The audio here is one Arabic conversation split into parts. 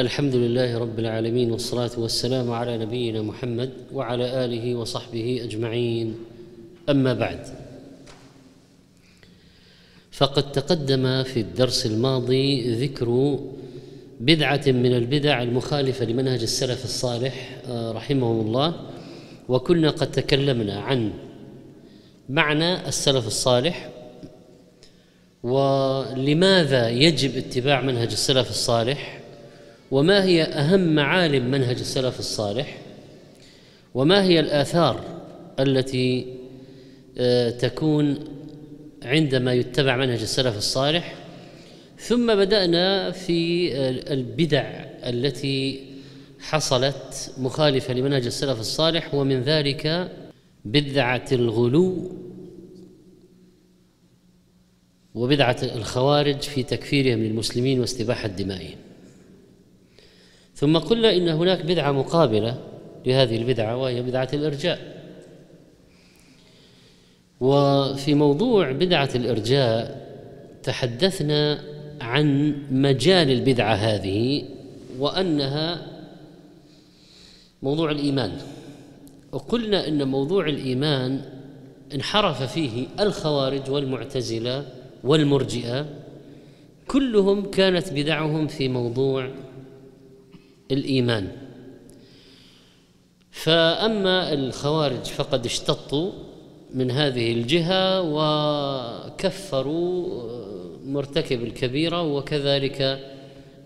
الحمد لله رب العالمين والصلاة والسلام على نبينا محمد وعلى آله وصحبه أجمعين. أما بعد فقد تقدم في الدرس الماضي ذكر بدعة من البدع المخالفة لمنهج السلف الصالح آه، رحمهم الله وكنا قد تكلمنا عن معنى السلف الصالح ولماذا يجب اتباع منهج السلف الصالح. وما هي أهم معالم منهج السلف الصالح؟ وما هي الآثار التي آه، تكون عندما يتبع منهج السلف الصالح؟ ثم بدأنا في البدع التي حصلت مخالفة لمنهج السلف الصالح ومن ذلك بدعة الغلو وبدعة الخوارج في تكفيرهم للمسلمين واستباحة دمائهم. ثم قلنا إن هناك بدعة مقابلة لهذه البدعة وهي بدعة الإرجاء. وفي موضوع بدعة الإرجاء تحدثنا عن مجال البدعة هذه وأنها موضوع الإيمان. وقلنا إن موضوع الإيمان انحرف فيه الخوارج والمعتزلة والمرجئة كلهم كانت بدعهم في موضوع الإيمان فأما الخوارج فقد اشتطوا من هذه الجهة وكفروا مرتكب الكبيرة وكذلك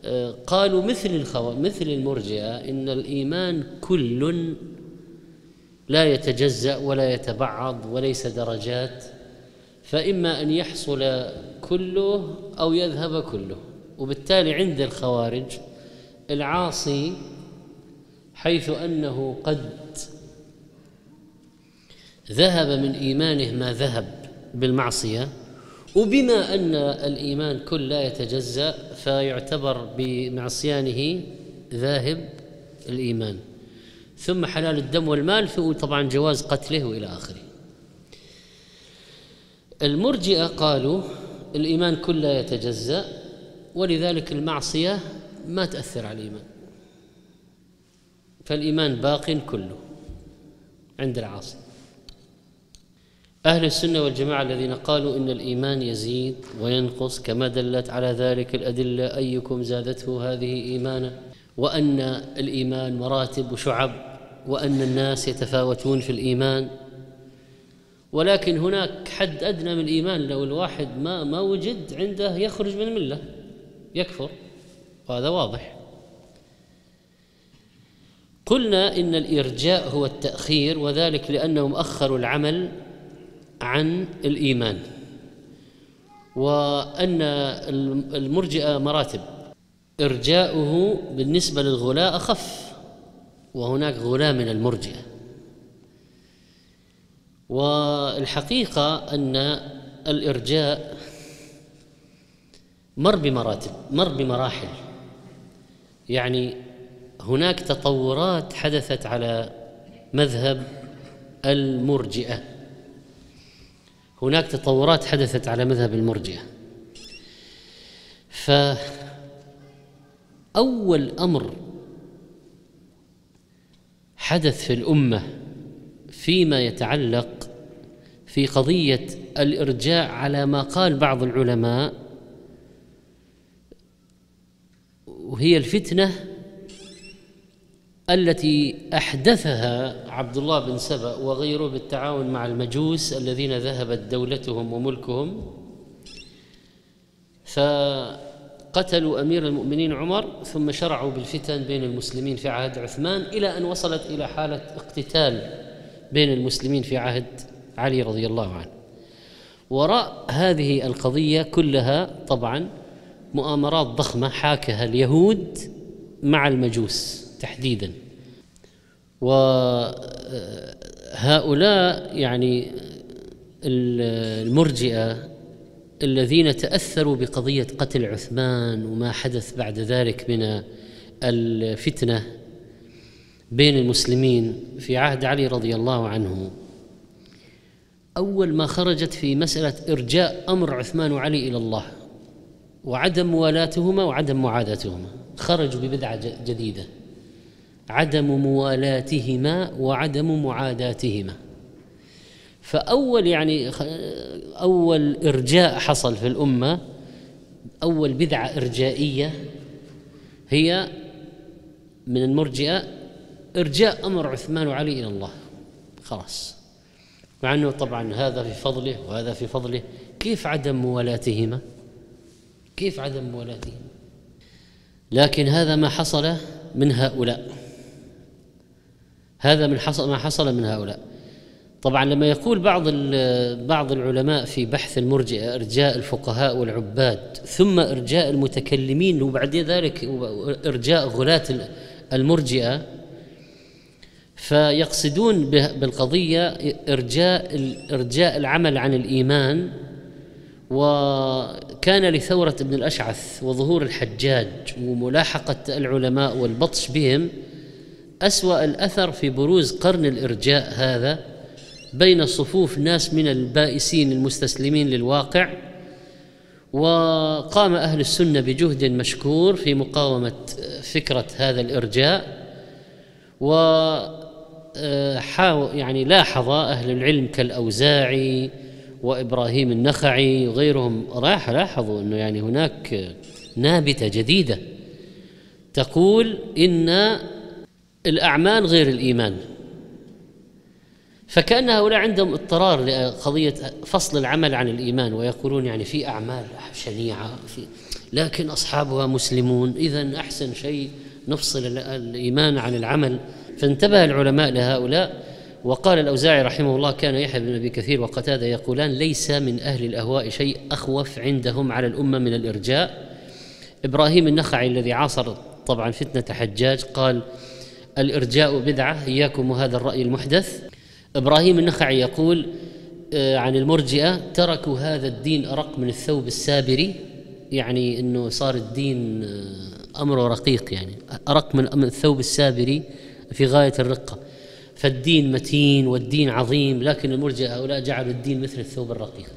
آه، قالوا مثل. مثل المرجئة إن الإيمان كل لا يتجزأ ولا يتبعض وليس درجات فإما أن يحصل كله أو يذهب كله وبالتالي عند الخوارج العاصي حيث أنه قد ذهب من إيمانه ما ذهب بالمعصية وبما أن الإيمان كل لا يتجزأ فيعتبر بمعصيانه ذاهب الإيمان. ثم حلال الدم والمال طبعا جواز قتله وإلى آخره. المرجئة قالوا الإيمان كل لا يتجزأ ولذلك المعصية ما تأثر على الإيمان. فالإيمان باق كله عند العاصي. أهل السنة والجماعة الذين قالوا إن الإيمان يزيد وينقص كما دلت على ذلك الأدلة أيكم زادته هذه إيمانا؟ وأن الإيمان مراتب وشعب وأن الناس يتفاوتون في الإيمان. ولكن هناك حد أدنى من الإيمان لو الواحد ما ما وجد عنده يخرج من الملة يكفر. وهذا واضح. قلنا إن الإرجاء هو التأخير وذلك لأنهم أخروا العمل عن الإيمان وأن المرجئة مراتب. إرجاؤه بالنسبة للغلاء أخف وهناك غلاء من المرجئة. والحقيقة أن الإرجاء مر بمراتب مر بمراحل. يعني هناك تطورات حدثت على مذهب المرجئة. هناك تطورات حدثت على مذهب المرجئة. فأول أمر حدث في الأمة فيما يتعلق في قضية الإرجاع على ما قال بعض العلماء وهي الفتنة التي أحدثها عبد الله بن سبأ وغيره بالتعاون مع المجوس الذين ذهبت دولتهم وملكهم فقتلوا أمير المؤمنين عمر ثم شرعوا بالفتن بين المسلمين في عهد عثمان إلى أن وصلت إلى حالة اقتتال بين المسلمين في عهد علي رضي الله عنه. وراء هذه القضية كلها طبعا مؤامرات ضخمة حاكها اليهود مع المجوس تحديدا. وهؤلاء يعني المرجئة الذين تأثروا بقضية قتل عثمان وما حدث بعد ذلك من الفتنة بين المسلمين في عهد علي رضي الله عنه. أول ما خرجت في مسألة إرجاء أمر عثمان وعلي إلى الله. وعدم موالاتهما وعدم معاداتهما خرجوا ببدعة جديدة. عدم موالاتهما وعدم معاداتهما. فأول يعني أول إرجاء حصل في الأمة أول بدعة إرجائية هي من المرجئة إرجاء أمر عثمان وعلي إلى الله. خلاص. مع أنه طبعا هذا في فضله وهذا في فضله. كيف عدم موالاتهما؟ كيف عدم موالاتهما لكن هذا ما حصل من هؤلاء. هذا من حصل ما حصل من هؤلاء. طبعا لما يقول بعض بعض العلماء في بحث المرجئه إرجاء الفقهاء والعباد ثم إرجاء المتكلمين وبعد ذلك إرجاء غلاة المرجئة فيقصدون بالقضية إرجاء إرجاء العمل عن الإيمان وكان لثورة ابن الأشعث وظهور الحجاج وملاحقة العلماء والبطش بهم أسوأ الأثر في بروز قرن الإرجاء هذا بين صفوف ناس من البائسين المستسلمين للواقع وقام أهل السنة بجهد مشكور في مقاومة فكرة هذا الإرجاء و يعني لاحظ أهل العلم كالأوزاعي وإبراهيم النخعي وغيرهم. راح لاحظوا إنه يعني هناك نابتة جديدة تقول إن الأعمال غير الإيمان. فكأن هؤلاء عندهم اضطرار لقضية فصل العمل عن الإيمان ويقولون يعني في أعمال شنيعة في لكن أصحابها مسلمون. إذا أحسن شيء نفصل الإيمان عن العمل. فانتبه العلماء لهؤلاء. وقال الأوزاعي رحمه الله كان يحيى بن أبي كثير وقتادة يقولان ليس من أهل الأهواء شيء أخوف عندهم على الأمة من الإرجاء. إبراهيم النخعي الذي عاصر طبعا فتنة حجاج قال الإرجاء بدعة إياكم وهذا الرأي المحدث. إبراهيم النخعي يقول آه، عن المرجئة تركوا هذا الدين أرق من الثوب السابري يعني إنه صار الدين آه، أمره رقيق يعني أرق من الثوب السابري في غاية الرقة. فالدين متين والدين عظيم لكن المرجئة هؤلاء جعلوا الدين مثل الثوب الرقيق.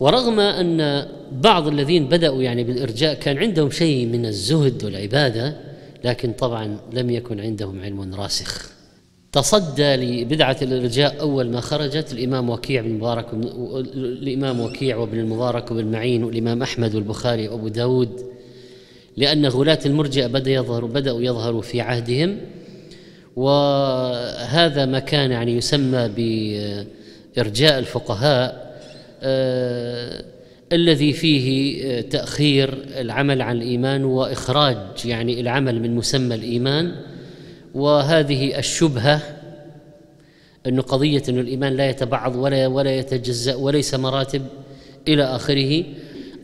ورغم أن بعض الذين بدأوا يعني بالإرجاء كان عندهم شيء من الزهد والعبادة لكن طبعا لم يكن عندهم علم راسخ. تصدى لبدعة الإرجاء أول ما خرجت الإمام وكيع بن مبارك الإمام وكيع وابن المبارك وابن معين والإمام أحمد والبخاري وأبو داود لأن غلاة المرجئة بدأ يظهر بدأوا يظهروا في عهدهم. وهذا ما كان يعني يسمى بإرجاء الفقهاء آه الذي فيه تأخير العمل عن الإيمان وإخراج يعني العمل من مسمى الإيمان. وهذه الشبهة انه قضية انه الإيمان لا يتبعض ولا ولا يتجزأ وليس مراتب إلى آخره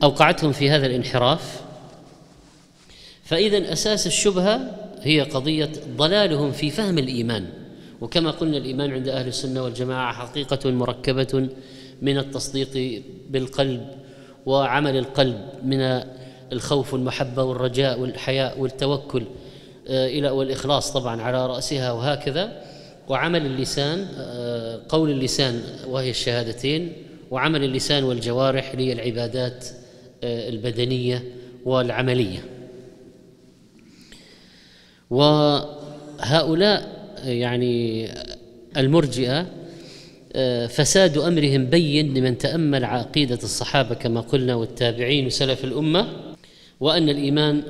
أوقعتهم في هذا الانحراف. فإذا أساس الشبهة هي قضية ضلالهم في فهم الإيمان. وكما قلنا الإيمان عند أهل السنة والجماعة حقيقة مركبة من التصديق بالقلب وعمل القلب من الخوف والمحبة والرجاء والحياء والتوكل آه، إلى والإخلاص طبعا على رأسها وهكذا. وعمل اللسان آه، قول اللسان وهي الشهادتين. وعمل اللسان والجوارح للعبادات آه، البدنية والعملية. وهؤلاء يعني المرجئة فساد أمرهم بين لمن تأمل عقيدة الصحابة كما قلنا والتابعين وسلف الأمة وأن الإيمان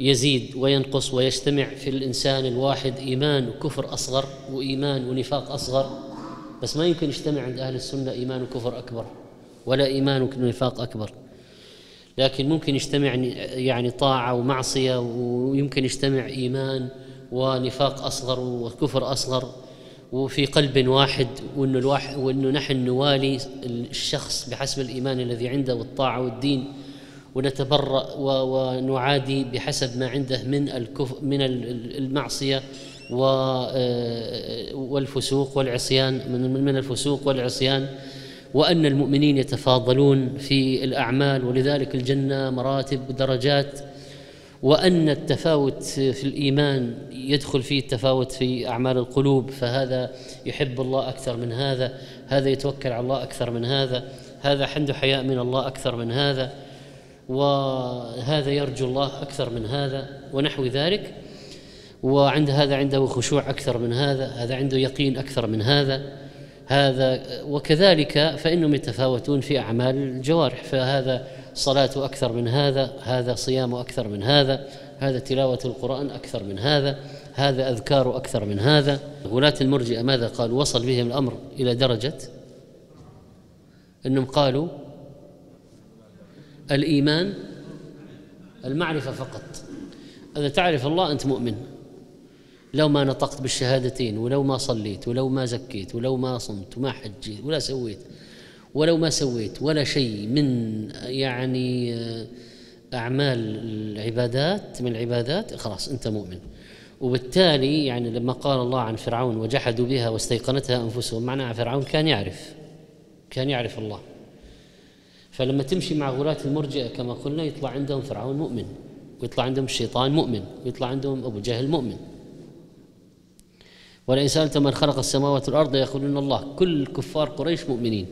يزيد وينقص ويجتمع في الإنسان الواحد إيمان وكفر أصغر وإيمان ونفاق أصغر. بس ما يمكن يجتمع عند أهل السنة إيمان وكفر أكبر ولا إيمان ونفاق أكبر. لكن ممكن يجتمع يعني طاعة ومعصية ويمكن يجتمع إيمان ونفاق أصغر وكفر أصغر وفي قلب واحد وانه الواحد وانه نحن نوالي الشخص بحسب الإيمان الذي عنده والطاعة والدين ونتبرأ ونعادي بحسب ما عنده من الكف من المعصية آه، والفسوق والعصيان من الفسوق والعصيان. وأن المؤمنين يتفاضلون في الأعمال ولذلك الجنة مراتب ودرجات. وأن التفاوت في الإيمان يدخل فيه التفاوت في أعمال القلوب فهذا يحب الله أكثر من هذا هذا يتوكل على الله أكثر من هذا هذا عنده حياء من الله أكثر من هذا وهذا يرجو الله أكثر من هذا ونحو ذلك. وعند هذا عنده خشوع أكثر من هذا هذا عنده يقين أكثر من هذا. هذا وكذلك فإنهم يتفاوتون في أعمال الجوارح فهذا صلاته أكثر من هذا هذا صيامه أكثر من هذا هذا تلاوة القرآن أكثر من هذا هذا أذكار أكثر من هذا. غلاة المرجئة ماذا قالوا وصل بهم الأمر إلى درجة أنهم قالوا الإيمان المعرفة فقط. إذا تعرف الله أنت مؤمن. لو ما نطقت بالشهادتين ولو ما صليت ولو ما زكيت ولو ما صمت وما حجيت ولا سويت ولو ما سويت ولا شيء من يعني أعمال العبادات من العبادات خلاص أنت مؤمن. وبالتالي يعني لما قال الله عن فرعون وجحدوا بها واستيقنتها أنفسهم معناها فرعون كان يعرف كان يعرف الله. فلما تمشي مع غلاة المرجئة كما قلنا يطلع عندهم فرعون مؤمن ويطلع عندهم الشيطان مؤمن ويطلع عندهم أبو جهل مؤمن. ولئن سألت من خلق السماوات والأرض يقولون الله. كل كفار قريش مؤمنين.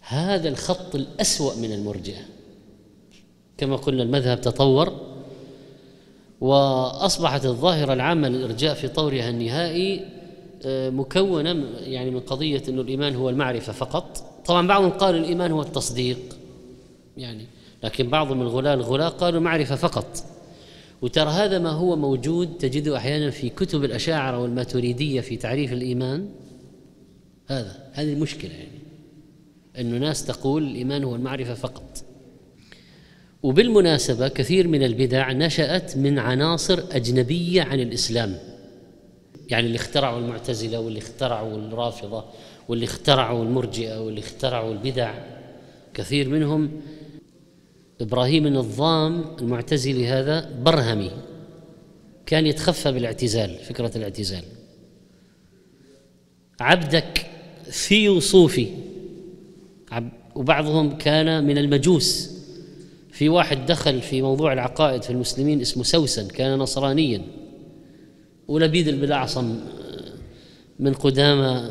هذا الخط الأسوأ من المرجئة. كما قلنا المذهب تطور وأصبحت الظاهرة العامة للإرجاء في طورها النهائي آه، مكونة يعني من قضية أن الإيمان هو المعرفة فقط. طبعا بعضهم قال الإيمان هو التصديق يعني لكن بعض من الغلاة الغلاة قالوا معرفة فقط. وترى هذا ما هو موجود تجده أحيانا في كتب الأشاعرة والماتريدية في تعريف الإيمان. هذا هذه المشكلة يعني انه ناس تقول الإيمان هو المعرفة فقط. وبالمناسبة كثير من البدع نشأت من عناصر أجنبية عن الإسلام. يعني اللي اخترعوا المعتزلة واللي اخترعوا الرافضة واللي اخترعوا المرجئة واللي اخترعوا البدع. كثير منهم إبراهيم النظام المعتزلي هذا برهمي. كان يتخفى بالاعتزال فكرة الاعتزال. عبدك ثيو صوفي وبعضهم كان من المجوس. في واحد دخل في موضوع العقائد في المسلمين اسمه سوسن كان نصرانيا. ولبيد البلاعصم من قدامى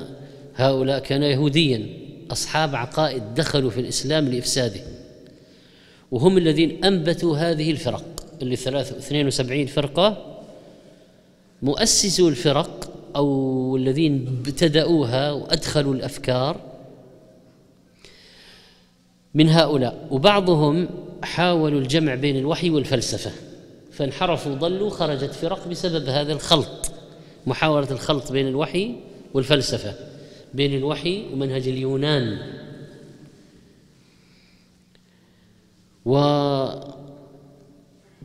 هؤلاء كان يهوديا. أصحاب عقائد دخلوا في الإسلام لإفساده. وهم الذين أنبتوا هذه الفرق اللي 72 فرقة مؤسسو الفرق أو الذين ابتدأوها وأدخلوا الأفكار من هؤلاء. وبعضهم حاولوا الجمع بين الوحي والفلسفة فانحرفوا ضلوا خرجت فرق بسبب هذا الخلط محاولة الخلط بين الوحي والفلسفة بين الوحي ومنهج اليونان.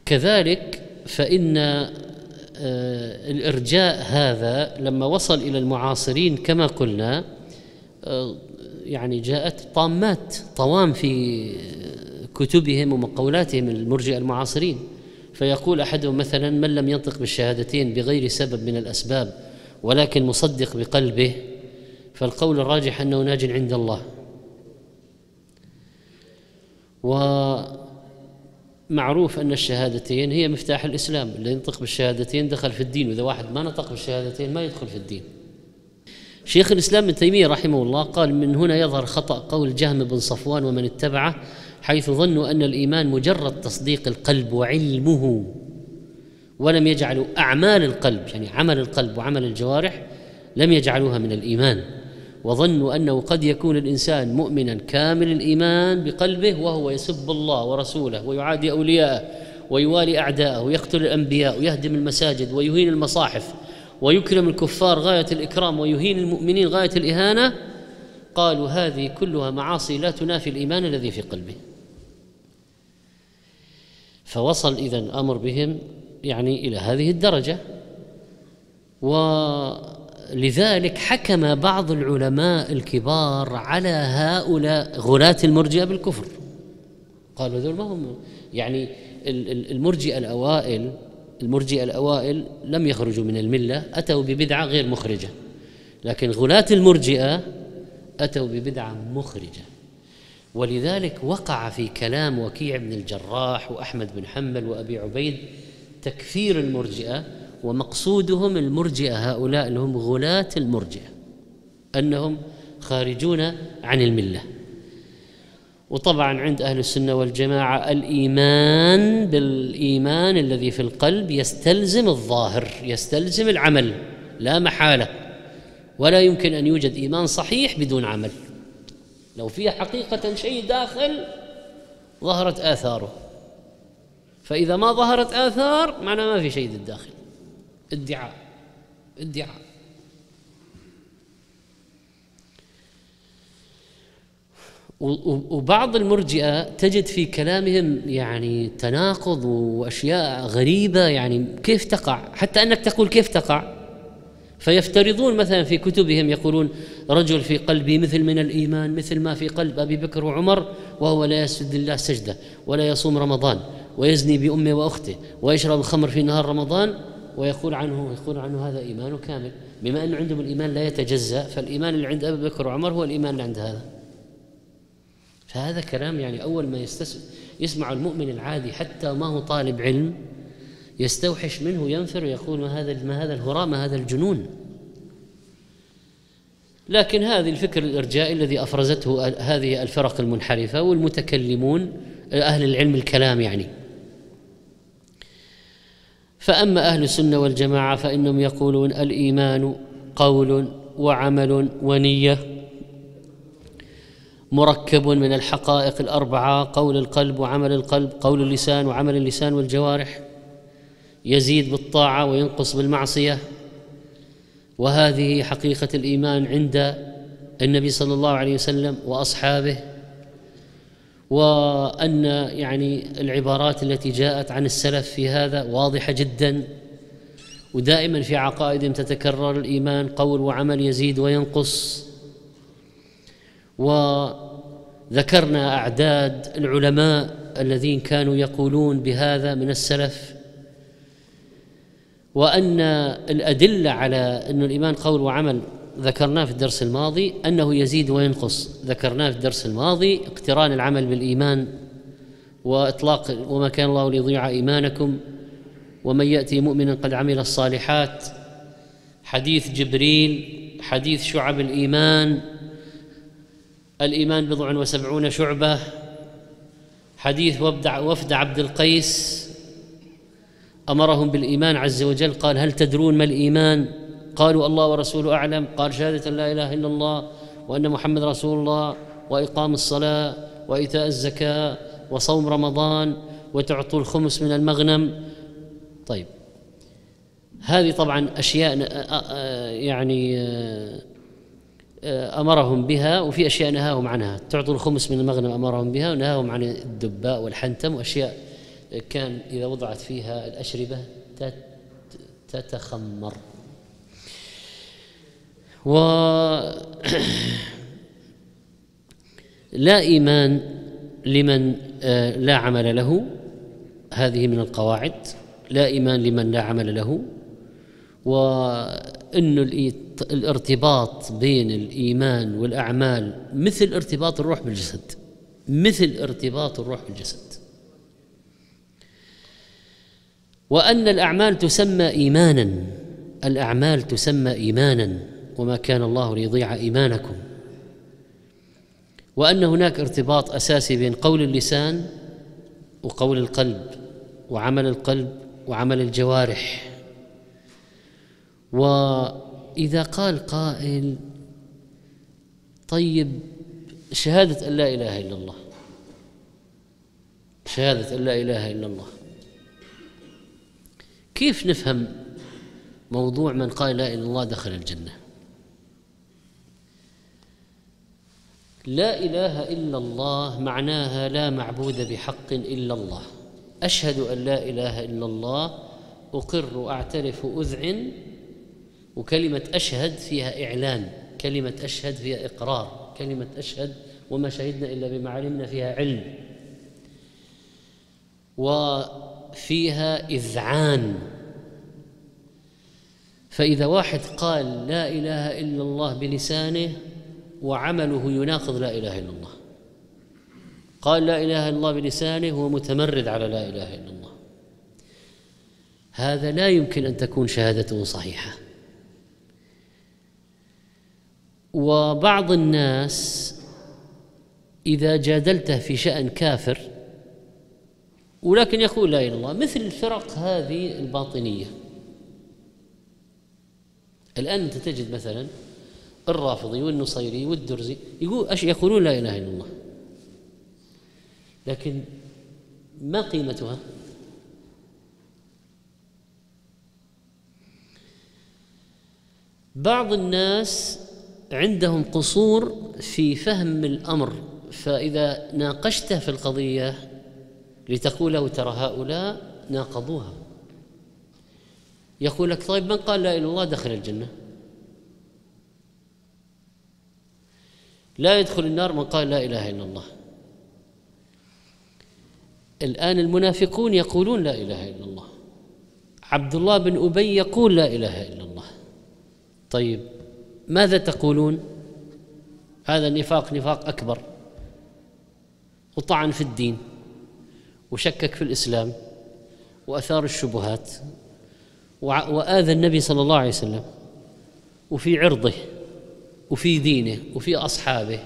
وكذلك فإن آه، الإرجاء هذا لما وصل إلى المعاصرين كما قلنا آه، يعني جاءت طامات طوام في كتبهم ومقولاتهم المرجئة المعاصرين. فيقول أحدهم مثلا من لم ينطق بالشهادتين بغير سبب من الأسباب ولكن مصدق بقلبه فالقول الراجح أنه ناج عند الله. ومعروف أن الشهادتين هي مفتاح الإسلام. اللي ينطق بالشهادتين دخل في الدين وإذا واحد ما نطق بالشهادتين ما يدخل في الدين. شيخ الإسلام ابن تيمية رحمه الله قال من هنا يظهر خطأ قول جهم بن صفوان ومن اتبعه حيث ظنوا أن الإيمان مجرد تصديق القلب وعلمه ولم يجعلوا أعمال القلب يعني عمل القلب وعمل الجوارح لم يجعلوها من الإيمان. وظنوا أنه قد يكون الإنسان مؤمنا كامل الإيمان بقلبه وهو يسب الله ورسوله ويعادي أولياءه ويوالي أعداءه ويقتل الأنبياء ويهدم المساجد ويهين المصاحف ويكرم الكفار غاية الإكرام ويهين المؤمنين غاية الإهانة قالوا هذه كلها معاصي لا تنافي الإيمان الذي في قلبه. فوصل اذا الامر بهم يعني إلى هذه الدرجة. و لذلك حكم بعض العلماء الكبار على هؤلاء غلاة المرجئة بالكفر. قالوا هذول ما هم يعني المرجئة الأوائل المرجئة الأوائل لم يخرجوا من الملة أتوا ببدعة غير مخرجة. لكن غلاة المرجئة أتوا ببدعة مخرجة. ولذلك وقع في كلام وكيع بن الجراح وأحمد بن حنبل وأبي عبيد تكفير المرجئة ومقصودهم المرجئة هؤلاء اللي هم غلاة المرجئة أنهم خارجون عن الملة. وطبعا عند أهل السنة والجماعة الإيمان بالإيمان الذي في القلب يستلزم الظاهر يستلزم العمل لا محالة. ولا يمكن أن يوجد إيمان صحيح بدون عمل. لو في حقيقة شيء داخل ظهرت آثاره. فإذا ما ظهرت آثار معناه ما في شيء للداخل ادعاء ادعاء وبعض المرجئة تجد في كلامهم يعني تناقض وأشياء غريبة يعني كيف تقع؟ حتى أنك تقول كيف تقع؟ فيفترضون مثلا في كتبهم يقولون رجل في قلبي مثل من الإيمان مثل ما في قلب أبي بكر وعمر وهو لا يسجد لله سجدة ولا يصوم رمضان ويزني بأمه وأخته ويشرب الخمر في نهار رمضان ويقول عنه يقول عنه هذا ايمان كامل. بما انه عندهم الإيمان لا يتجزأ فالإيمان اللي عند أبي بكر وعمر هو الإيمان اللي عند هذا. فهذا كلام يعني أول ما يستس... يسمع المؤمن العادي حتى ما هو طالب علم يستوحش منه ينفر ويقول ما هذا ما هذا الهراء ما هذا الجنون. لكن هذه الفكر الإرجائي الذي أفرزته هذه الفرق المنحرفة والمتكلمون أهل العلم الكلام يعني. فأما أهل السنة والجماعة فإنهم يقولون الإيمان قول وعمل ونية مركب من الحقائق الأربعة قول القلب وعمل القلب قول اللسان وعمل اللسان والجوارح. يزيد بالطاعة وينقص بالمعصية. وهذه حقيقة الإيمان عند النبي صلى الله عليه وسلم وأصحابه. وأن يعني العبارات التي جاءت عن السلف في هذا واضحة جدا. ودائما في عقائدهم تتكرر الإيمان قول وعمل يزيد وينقص. وذكرنا أعداد العلماء الذين كانوا يقولون بهذا من السلف. وأن الأدلة على أن الإيمان قول وعمل ذكرناه في الدرس الماضي أنه يزيد وينقص. ذكرناه في الدرس الماضي اقتران العمل بالإيمان وإطلاق وما كان الله ليضيع إيمانكم ومن يأتي مؤمنا قد عمل الصالحات. حديث جبريل حديث شعب الإيمان الإيمان بضع وسبعون شعبة. حديث وفد عبد القيس أمرهم بالإيمان عز وجل قال هل تدرون ما الإيمان؟ قالوا الله ورسوله أعلم. قال شهادة لا إله إلا الله وأن محمد رسول الله وإقام الصلاة وإيتاء الزكاة وصوم رمضان وتعطوا الخمس من المغنم. طيب. هذه طبعا أشياء يعني أمرهم بها وفي أشياء نهاهم عنها. تعطوا الخمس من المغنم أمرهم بها ونهاهم عن الدباء والحنتم. وأشياء كان إذا وضعت فيها الأشربة تتخمر. و لا إيمان لمن آه، لا عمل له. هذه من القواعد. لا إيمان لمن لا عمل له. وأن الارتباط بين الإيمان والأعمال مثل ارتباط الروح بالجسد. مثل ارتباط الروح بالجسد. وأن الأعمال تسمى إيمانا. الأعمال تسمى إيمانا. وما كان الله ليضيع إيمانكم. وأن هناك ارتباط أساسي بين قول اللسان وقول القلب وعمل القلب وعمل الجوارح. وإذا قال قائل طيب شهادة أن لا إله إلا الله. شهادة أن لا إله إلا الله. كيف نفهم موضوع من قال لا إله إلا الله دخل الجنة؟ لا إله إلا الله معناها لا معبود بحق إلا الله. أشهد أن لا إله إلا الله أقر وأعترف اذعن وكلمة أشهد فيها إعلان كلمة أشهد فيها إقرار كلمة أشهد وما شهدنا إلا بما علمنا فيها علم. وفيها إذعان. فإذا واحد قال لا إله إلا الله بلسانه وعمله يناقض لا إله إلا الله. قال لا إله إلا الله بلسانه هو متمرد على لا إله إلا الله. هذا لا يمكن أن تكون شهادته صحيحة. وبعض الناس إذا جادلته في شأن كافر ولكن يقول لا إله إلا الله مثل الفرق هذه الباطنية. الآن أنت تجد مثلا الرافضي والنصيري والدرزي. يقول يقولون لا إله إلا الله. لكن ما قيمتها؟ بعض الناس عندهم قصور في فهم الأمر فإذا ناقشته في القضية لتقول له ترى هؤلاء ناقضوها. يقول لك طيب من قال لا إله إلا الله دخل الجنة؟ لا يدخل النار من قال لا إله إلا الله. الآن المنافقون يقولون لا إله إلا الله. عبد الله بن أبي يقول لا إله إلا الله. طيب ماذا تقولون؟ هذا نفاق نفاق أكبر. وطعن في الدين وشكك في الإسلام وأثار الشبهات وآذى النبي صلى الله عليه وسلم وفي عرضه. وفي دينه وفي أصحابه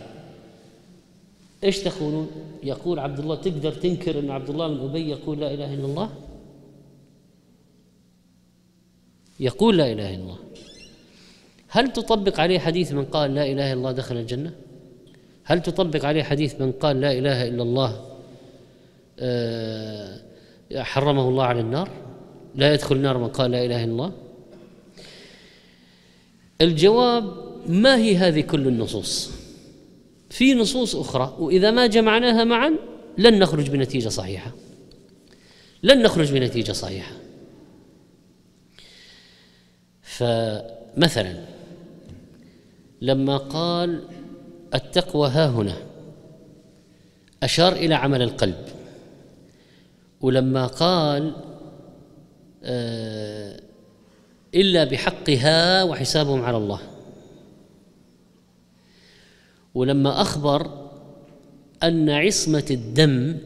إيش تقولون؟ يقول عبد الله تقدر تنكر إن عبد الله بن أبي يقول لا إله إلا الله؟ يقول لا إله إلا الله هل تطبق عليه حديث من قال لا إله إلا الله دخل الجنة؟ هل تطبق عليه حديث من قال لا إله إلا الله آه، حرمه الله على النار؟ لا يدخل النار من قال لا إله إلا الله؟ الجواب ما هي هذه كل النصوص؟ في نصوص أخرى وإذا ما جمعناها معا لن نخرج بنتيجة صحيحة. لن نخرج بنتيجة صحيحة. فمثلا لما قال التقوى ها هنا أشار إلى عمل القلب ولما قال آه إلا بحقها وحسابهم على الله ولما أخبر أن عصمة الدم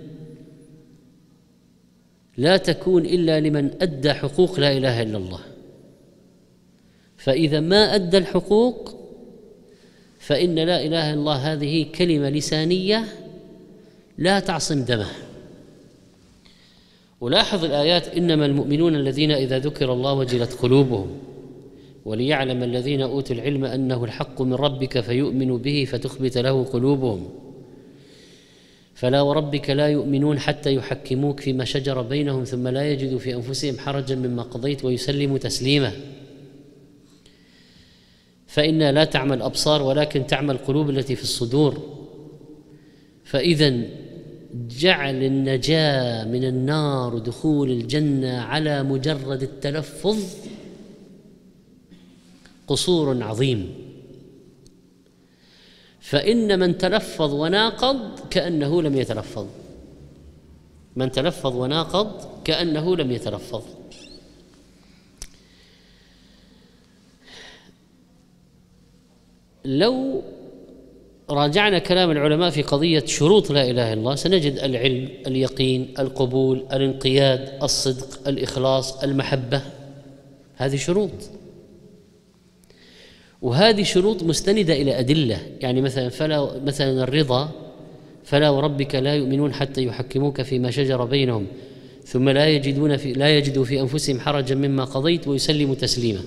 لا تكون إلا لمن أدى حقوق لا إله إلا الله. فإذا ما أدى الحقوق فإن لا إله إلا الله هذه كلمة لسانية لا تعصم دمه. ولاحظ الآيات إنما المؤمنون الذين إذا ذكر الله وجلت قلوبهم. وليعلم الذين أوتوا العلم أنه الحق من ربك فيؤمنوا به فتخبت له قلوبهم. فلا وربك لا يؤمنون حتى يحكموك فيما شجر بينهم ثم لا يجدوا في أنفسهم حرجا مما قضيت ويسلموا تسليما. فإنها لا تعمى الأبصار ولكن تعمى القلوب التي في الصدور. فإذا جعل النجاة من النار ودخول الجنة على مجرد التلفظ قصور عظيم. فإن من تلفظ وناقض كأنه لم يتلفظ. من تلفظ وناقض كأنه لم يتلفظ. لو راجعنا كلام العلماء في قضية شروط لا إله إلا الله سنجد العلم اليقين القبول الانقياد الصدق الإخلاص المحبة. هذه شروط. وهذه شروط مستندة إلى أدلة. يعني مثلا فلا مثلا الرضا فلا وربك لا يؤمنون حتى يحكموك فيما شجر بينهم ثم لا يجدون في لا يجدوا في أنفسهم حرجا مما قضيت ويسلموا تسليما.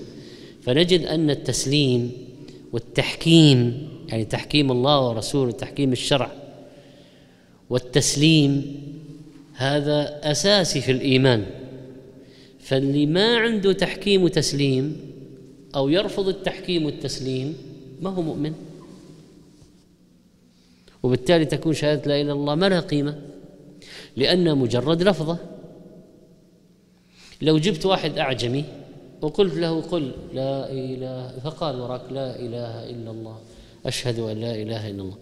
فنجد أن التسليم والتحكيم يعني تحكيم الله ورسوله تحكيم الشرع والتسليم هذا أساسي في الإيمان. فاللي ما عنده تحكيم وتسليم أو يرفض التحكيم والتسليم ما هو مؤمن؟ وبالتالي تكون شهادة لا إله إلا الله ما لها قيمة لانها مجرد لفظه لو جبت واحد أعجمي وقلت له قل لا إله فقال وراك لا إله إلا الله أشهد أن لا إله إلا الله.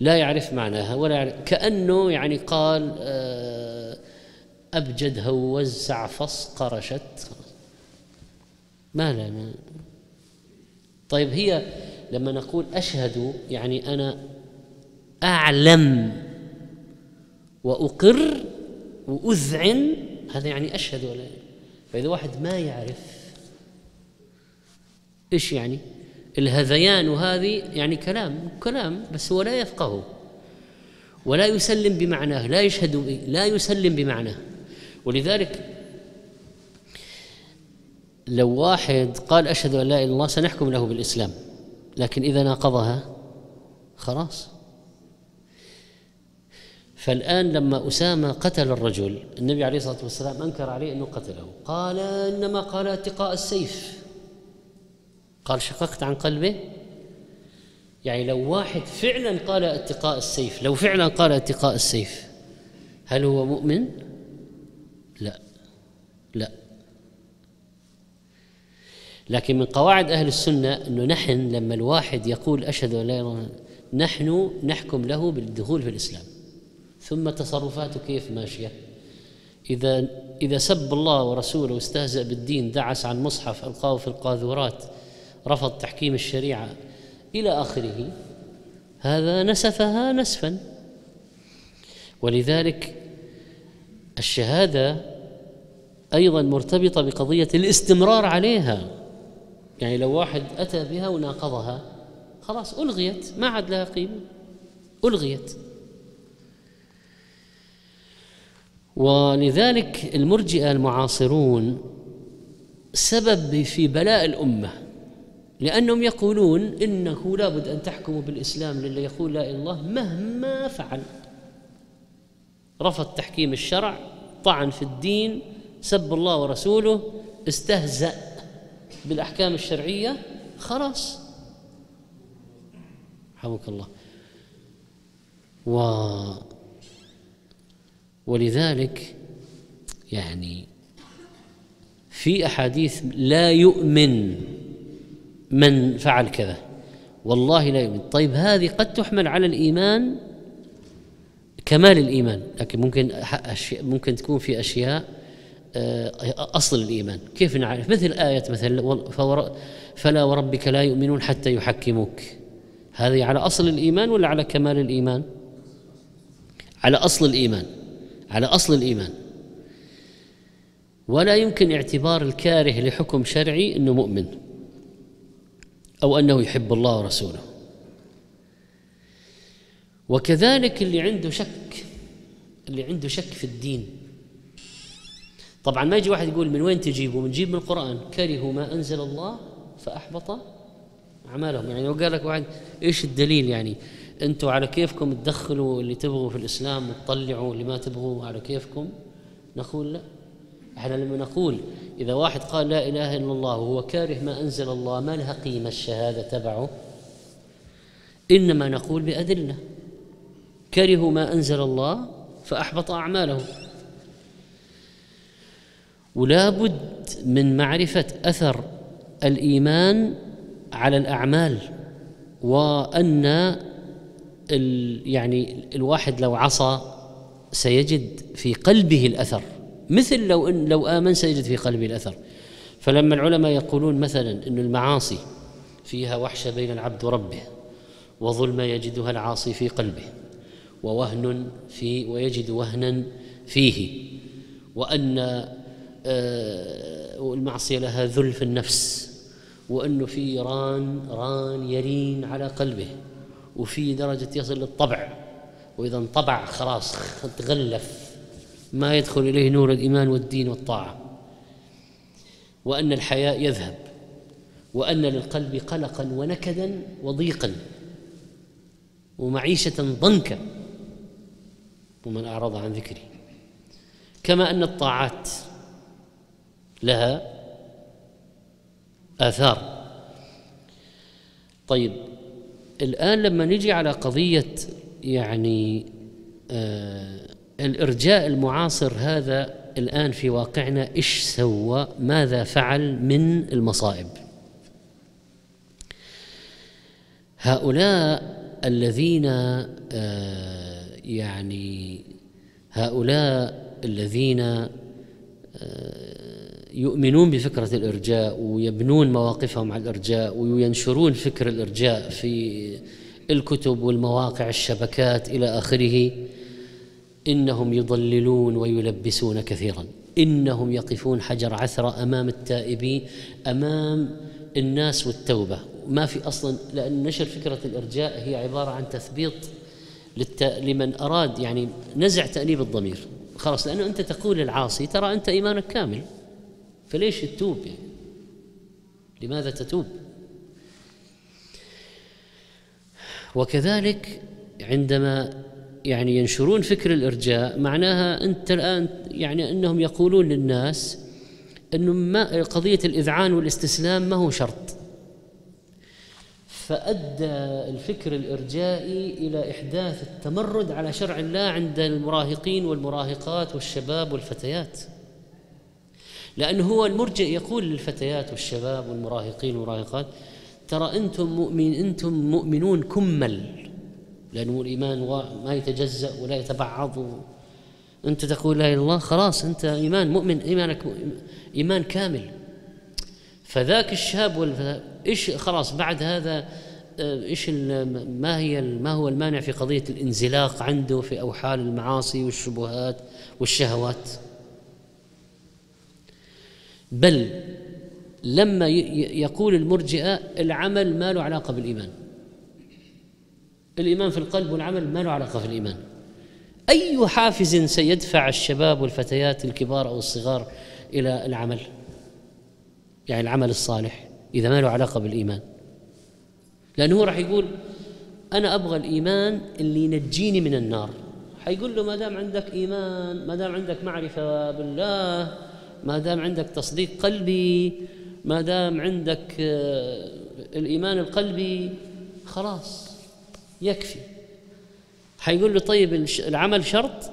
لا يعرف معناها ولا يعرف كأنه يعني قال آه، أبجد هوز سعفص قرشت ما لا ما طيب هي لما نقول أشهد يعني أنا أعلم وأقر وأذعن هذا يعني أشهد ولا فإذا واحد ما يعرف إيش يعني؟ الهذيان وهذه يعني كلام كلام بس هو لا يفقهه ولا يسلم بمعناه لا يشهد لا يسلم بمعناه ولذلك لو واحد قال أشهد أن لا إله إلا الله سنحكم له بالإسلام لكن إذا ناقضها خلاص. فالآن لما أسامة قتل الرجل النبي عليه الصلاة والسلام أنكر عليه أنه قتله. قال إنما قال اتقاء السيف. قال شققت عن قلبه؟ يعني لو واحد فعلا قال اتقاء السيف لو فعلا قال اتقاء السيف هل هو مؤمن؟ لا. لا. لكن من قواعد أهل السنة إنه نحن لما الواحد يقول أشهد أن لا إله إلا نحن نحكم له بالدخول في الإسلام. ثم تصرفاته كيف ماشية؟ إذا إذا سب الله ورسوله واستهزأ بالدين دعس عن مصحف ألقاه في القاذورات رفض تحكيم الشريعة إلى آخره هذا نسفها نسفا. ولذلك الشهادة أيضا مرتبطة بقضية الاستمرار عليها. يعني لو واحد أتى بها وناقضها خلاص ألغيت ما عاد لها قيمة. ألغيت. ولذلك المرجئة المعاصرون سبب في بلاء الأمة لأنهم يقولون إنه لابد أن تحكموا بالإسلام للي يقول لا إله إلا الله مهما فعل. رفض تحكيم الشرع طعن في الدين سب الله ورسوله استهزأ. بالأحكام الشرعية خلاص. حمك الله. و ولذلك يعني في أحاديث لا يؤمن من فعل كذا. والله لا يؤمن. طيب هذه قد تحمل على الإيمان كمال الإيمان لكن ممكن ممكن تكون في أشياء آه، أصل الإيمان. كيف نعرف؟ مثل آية مثل فلا وربك لا يؤمنون حتى يحكموك. هذه على أصل الإيمان ولا على كمال الإيمان؟ على أصل الإيمان. على أصل الإيمان. ولا يمكن اعتبار الكاره لحكم شرعي أنه مؤمن أو أنه يحب الله ورسوله. وكذلك اللي عنده شك اللي عنده شك في الدين طبعا ما يجي واحد يقول من وين تجيبه؟ بنجيب من القرآن. كرهوا ما أنزل الله فأحبط أعمالهم. يعني لو قال لك واحد إيش الدليل يعني؟ أنتم على كيفكم تدخلوا اللي تبغوا في الإسلام وتطلعوا اللي ما تبغوا على كيفكم؟ نقول لا. إحنا لما نقول إذا واحد قال لا إله إلا الله وهو كاره ما أنزل الله ما لها قيمة الشهادة تبعه؟ إنما نقول بأدلة. كرهوا ما أنزل الله فأحبط أعمالهم. ولا بد من معرفة أثر الإيمان على الأعمال وأن يعني الواحد لو عصى سيجد في قلبه الأثر. مثل لو إن لو آمن سيجد في قلبه الأثر. فلما العلماء يقولون مثلا أن المعاصي فيها وحشة بين العبد وربه وظلمة يجدها العاصي في قلبه ووهن في ويجد وهنا فيه وأن آه، المعصية لها ذل في النفس وأنه في ران ران يرين على قلبه وفي درجة يصل للطبع وإذا انطبع خلاص تغلف ما يدخل إليه نور الإيمان والدين والطاعة. وأن الحياء يذهب وأن للقلب قلقا ونكدا وضيقا ومعيشة ضنكا ومن أعرض عن ذكري. كما أن الطاعات لها آثار. طيب الآن لما نجي على قضية يعني آه الإرجاء المعاصر هذا الآن في واقعنا إيش سوى؟ ماذا فعل من المصائب؟ هؤلاء الذين آه، يعني هؤلاء الذين آه، يؤمنون بفكرة الإرجاء ويبنون مواقفهم على الإرجاء وينشرون فكر الإرجاء في الكتب والمواقع الشبكات إلى آخره إنهم يضللون ويلبسون كثيرا. إنهم يقفون حجر عثره أمام التائبين أمام الناس والتوبة. ما في أصلا لأن نشر فكرة الإرجاء هي عبارة عن تثبيط للت... لمن أراد يعني نزع تأنيب الضمير. خلاص لأنه أنت تقول العاصي ترى أنت إيمانك كامل. فليش تتوب يعني؟ لماذا تتوب؟ وكذلك عندما يعني ينشرون فكر الإرجاء معناها أنت الآن يعني أنهم يقولون للناس انه ما قضية الإذعان والاستسلام ما هو شرط. فأدى الفكر الإرجائي إلى إحداث التمرد على شرع الله عند المراهقين والمراهقات والشباب والفتيات. لأنه هو المرجئ يقول للفتيات والشباب والمراهقين والمراهقات ترى أنتم مؤمن أنتم مؤمنون كمل لأنه الإيمان ما يتجزأ ولا يتبعض. أنت تقول لا إله إلا الله خلاص أنت إيمان مؤمن إيمانك إيمان كامل. فذاك الشاب والفتاة إيش خلاص بعد هذا آه، إيش ما هي ما هو المانع في قضية الانزلاق عنده في أوحال المعاصي والشبهات والشهوات؟ بل لما يقول المرجئة العمل ما له علاقة بالإيمان. الإيمان في القلب والعمل ما له علاقة في الإيمان. أي حافز سيدفع الشباب والفتيات الكبار أو الصغار إلى العمل؟ يعني العمل الصالح إذا ما له علاقة بالإيمان. لأنه هو راح يقول أنا أبغى الإيمان اللي ينجيني من النار. حيقول له ما دام عندك إيمان ما دام عندك معرفة بالله ما دام عندك تصديق قلبي ما دام عندك آه، الإيمان القلبي خلاص يكفي. حيقول له طيب العمل شرط؟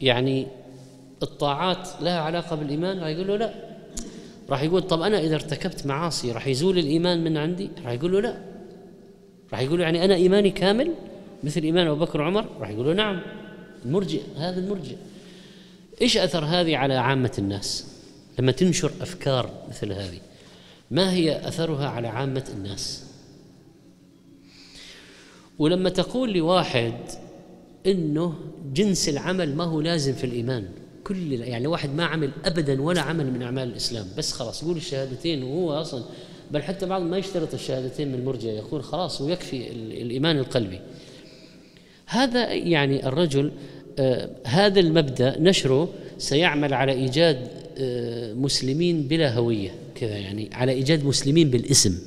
يعني الطاعات لها علاقة بالإيمان؟ راح يقول له لا. راح يقول طب أنا إذا ارتكبت معاصي راح يزول الإيمان من عندي؟ راح يقول له لا. راح يقول له يعني أنا إيماني كامل مثل إيمان أبو بكر وعمر؟ راح يقول له نعم. المرجئ هذا المرجئ إيش أثر هذه على عامة الناس؟ لما تنشر أفكار مثل هذه ما هي أثرها على عامة الناس؟ ولما تقول لواحد إنه جنس العمل ما هو لازم في الإيمان كل يعني واحد ما عمل ابدا ولا عمل من أعمال الإسلام بس خلاص يقول الشهادتين وهو أصلا بل حتى بعض ما يشترط الشهادتين من المرجئه يقول خلاص ويكفي الإيمان القلبي. هذا يعني الرجل هذا المبدأ نشره سيعمل على إيجاد آه مسلمين بلا هوية كذا يعني على إيجاد مسلمين بالاسم.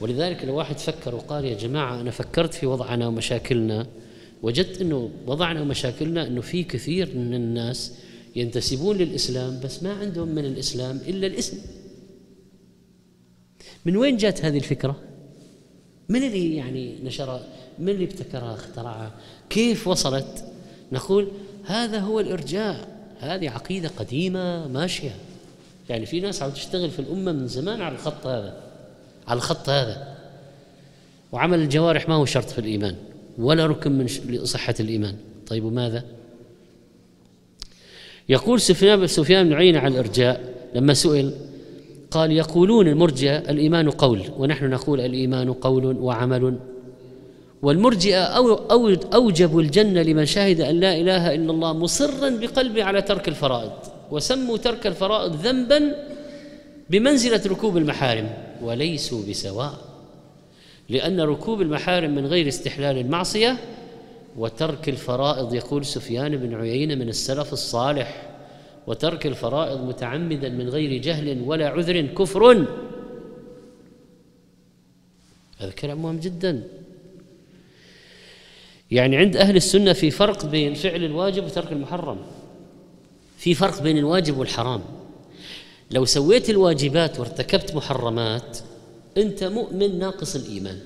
ولذلك لو واحد فكر وقال يا جماعة أنا فكرت في وضعنا ومشاكلنا وجدت إنه وضعنا ومشاكلنا إنه في كثير من الناس ينتسبون للإسلام بس ما عندهم من الإسلام إلا الاسم. من وين جاءت هذه الفكرة؟ من اللي يعني نشرها؟ من اللي ابتكرها اخترعها؟ كيف وصلت؟ نقول هذا هو الإرجاء هذه عقيدة قديمة ماشية. يعني في ناس عم تشتغل في الأمة من زمان على الخط هذا على الخط هذا. وعمل الجوارح ما هو شرط في الإيمان ولا ركن من لصحة الإيمان. طيب وماذا؟ يقول سفيان سفيان بن عيينة عن الإرجاء لما سئل قال يقولون المرجئة الإيمان قول ونحن نقول الإيمان قول وعمل والمرجئة أو أو أوجبوا الجنة لمن شهد أن لا إله إلا الله مصرا بقلبه على ترك الفرائض وسموا ترك الفرائض ذنبا بمنزلة ركوب المحارم وليسوا بسواء لأن ركوب المحارم من غير استحلال المعصية وترك الفرائض يقول سفيان بن عيينة من السلف الصالح وترك الفرائض متعمدا من غير جهل ولا عذر كفر. هذا كلام مهم جدا. يعني عند أهل السنة في فرق بين فعل الواجب وترك المحرم. في فرق بين الواجب والحرام. لو سويت الواجبات وارتكبت محرمات أنت مؤمن ناقص الإيمان.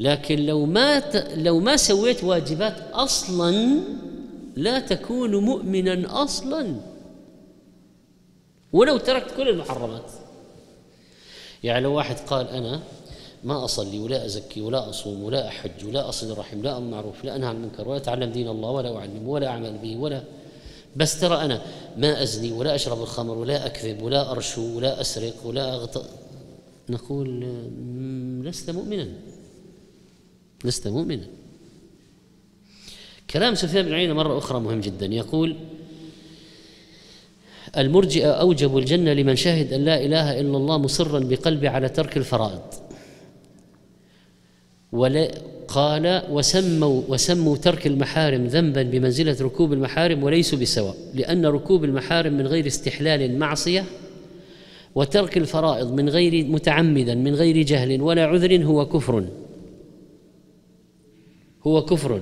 لكن لو ما ت... لو ما سويت واجبات أصلا لا تكون مؤمنا أصلا. ولو تركت كل المحرمات. يعني لو واحد قال أنا ما أصلي ولا أزكي ولا أصوم ولا أحج ولا أصل الرحم لا أمر معروف لا أنهى عن المنكر ولا أتعلم دين الله ولا اعلم ولا أعمل به ولا بس ترى أنا ما أزني ولا أشرب الخمر ولا أكذب ولا أرشو ولا أسرق ولا أغط نقول لست مؤمنا. لست مؤمنا. كلام سفيان بن عيينة مرة أخرى مهم جدا. يقول المرجئة أوجبوا الجنة لمن شهد أن لا إله إلا الله مصرا بقلبه على ترك الفرائض. قال وسموا وسموا ترك المحارم ذنبا بمنزلة ركوب المحارم وليسوا بسواء لأن ركوب المحارم من غير استحلال معصية وترك الفرائض من غير متعمدا من غير جهل ولا عذر هو كفر. هو كفر.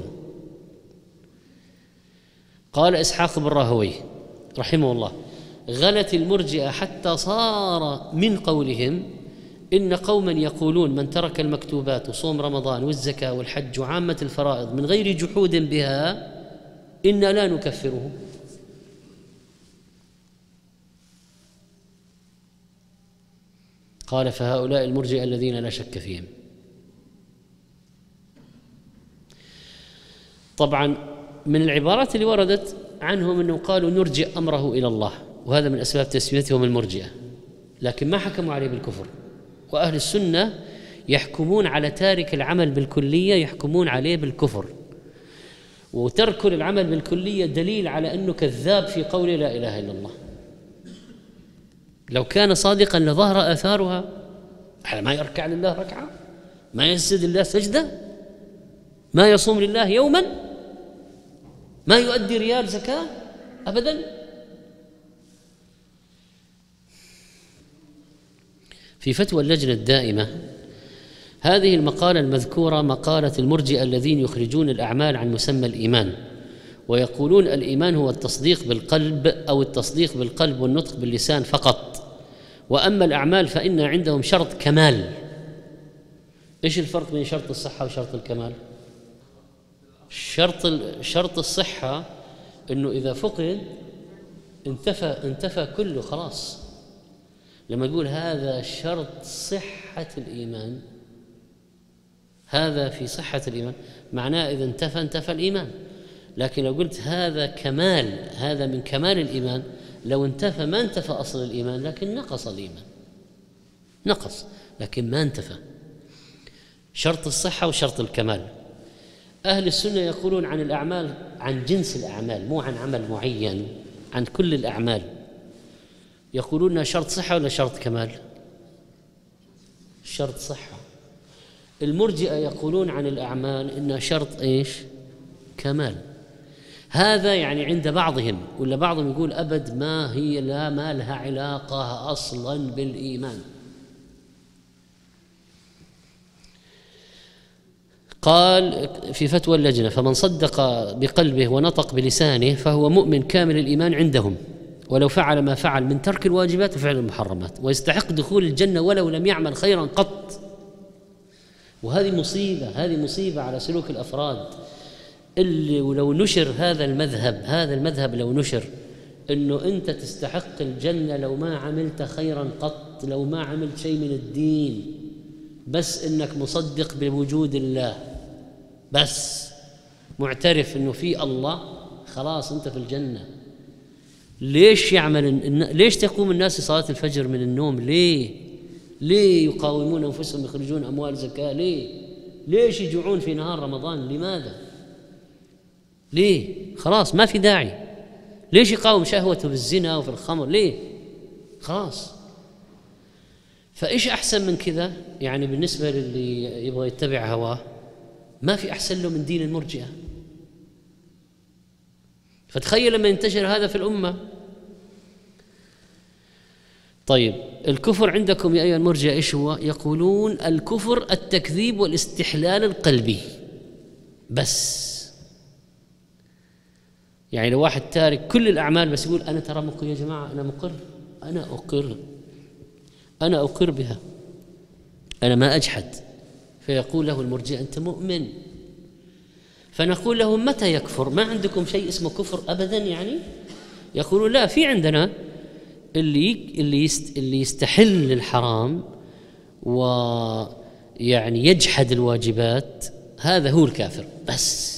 قال إسحاق بن راهوي رحمه الله غلت المرجئة حتى صار من قولهم إن قوما يقولون من ترك المكتوبات وصوم رمضان والزكاة والحج وعامة الفرائض من غير جحود بها إنا لا نكفره قال فهؤلاء المرجئه الذين لا شك فيهم. طبعا من العبارات اللي وردت عنهم إنهم قالوا نرجئ أمره إلى الله وهذا من أسباب تسميتهم المرجئة لكن ما حكموا عليه بالكفر. وأهل السنة يحكمون على تارك العمل بالكلية يحكمون عليه بالكفر. وترك العمل بالكلية دليل على أنه كذاب في قول لا إله إلا الله. لو كان صادقا لظهر آثارها ما يركع لله ركعة ما يسجد لله سجدة ما يصوم لله يوما ما يؤدي ريال زكاة ابدا. في فتوى اللجنة الدائمة. هذه المقالة المذكورة مقالة المرجئة الذين يخرجون الأعمال عن مسمى الإيمان ويقولون الإيمان هو التصديق بالقلب أو التصديق بالقلب والنطق باللسان فقط. وأما الأعمال فإن عندهم شرط كمال. إيش الفرق بين شرط الصحة وشرط الكمال؟ شرط شرط الصحة إنه إذا فقد انتفى انتفى كله خلاص. لما يقول هذا شرط صحة الإيمان هذا في صحة الإيمان معناه إذا انتفى انتفى الإيمان. لكن لو قلت هذا كمال هذا من كمال الإيمان لو انتفى ما انتفى أصل الإيمان لكن نقص الإيمان. نقص لكن ما انتفى. شرط الصحة وشرط الكمال. أهل السنة يقولون عن الأعمال عن جنس الأعمال مو عن عمل معين عن كل الأعمال. يقولون شرط صحة ولا شرط كمال؟ شرط صحة. المرجئة يقولون عن الأعمال انها شرط إيش؟ كمال. هذا يعني عند بعضهم ولا بعضهم يقول أبد ما هي لا ما لها علاقة أصلا بالإيمان. قال في فتوى اللجنة فمن صدق بقلبه ونطق بلسانه فهو مؤمن كامل الإيمان عندهم. ولو فعل ما فعل من ترك الواجبات وفعل المحرمات ويستحق دخول الجنة ولو لم يعمل خيرا قط. وهذه مصيبة هذه مصيبة على سلوك الأفراد. اللي ولو نشر هذا المذهب هذا المذهب لو نشر إنه أنت تستحق الجنة لو ما عملت خيرا قط لو ما عملت شيء من الدين بس إنك مصدق بوجود الله. بس. معترف إنه في الله خلاص أنت في الجنة. ليش يعمل ليش تقوم الناس لصلاة الفجر من النوم؟ ليه؟ ليه يقاومون أنفسهم يخرجون أموال زكاة؟ ليه؟ ليش يجوعون في نهار رمضان؟ لماذا؟ ليه؟ خلاص ما في داعي. ليش يقاوم شهوته بالزنا وفي الخمر؟ ليه؟ خلاص. فإيش أحسن من كذا؟ يعني بالنسبة للي يبغى يتبع هواه ما في أحسن له من دين المرجئة. فتخيل لما ينتشر هذا في الأمة. طيب الكفر عندكم يا أيها المرجئه إيش هو؟ يقولون الكفر التكذيب والاستحلال القلبي. بس. يعني لو واحد تارك كل الأعمال بس يقول أنا ترى مقر يا جماعة أنا مقر. أنا أقر. أنا أقر بها. أنا ما أجحد. فيقول له المرجع أنت مؤمن. فنقول له متى يكفر؟ ما عندكم شيء اسمه كفر أبدا يعني؟ يقولون لا في عندنا اللي اللي اللي يستحل الحرام ويعني يجحد الواجبات هذا هو الكافر. بس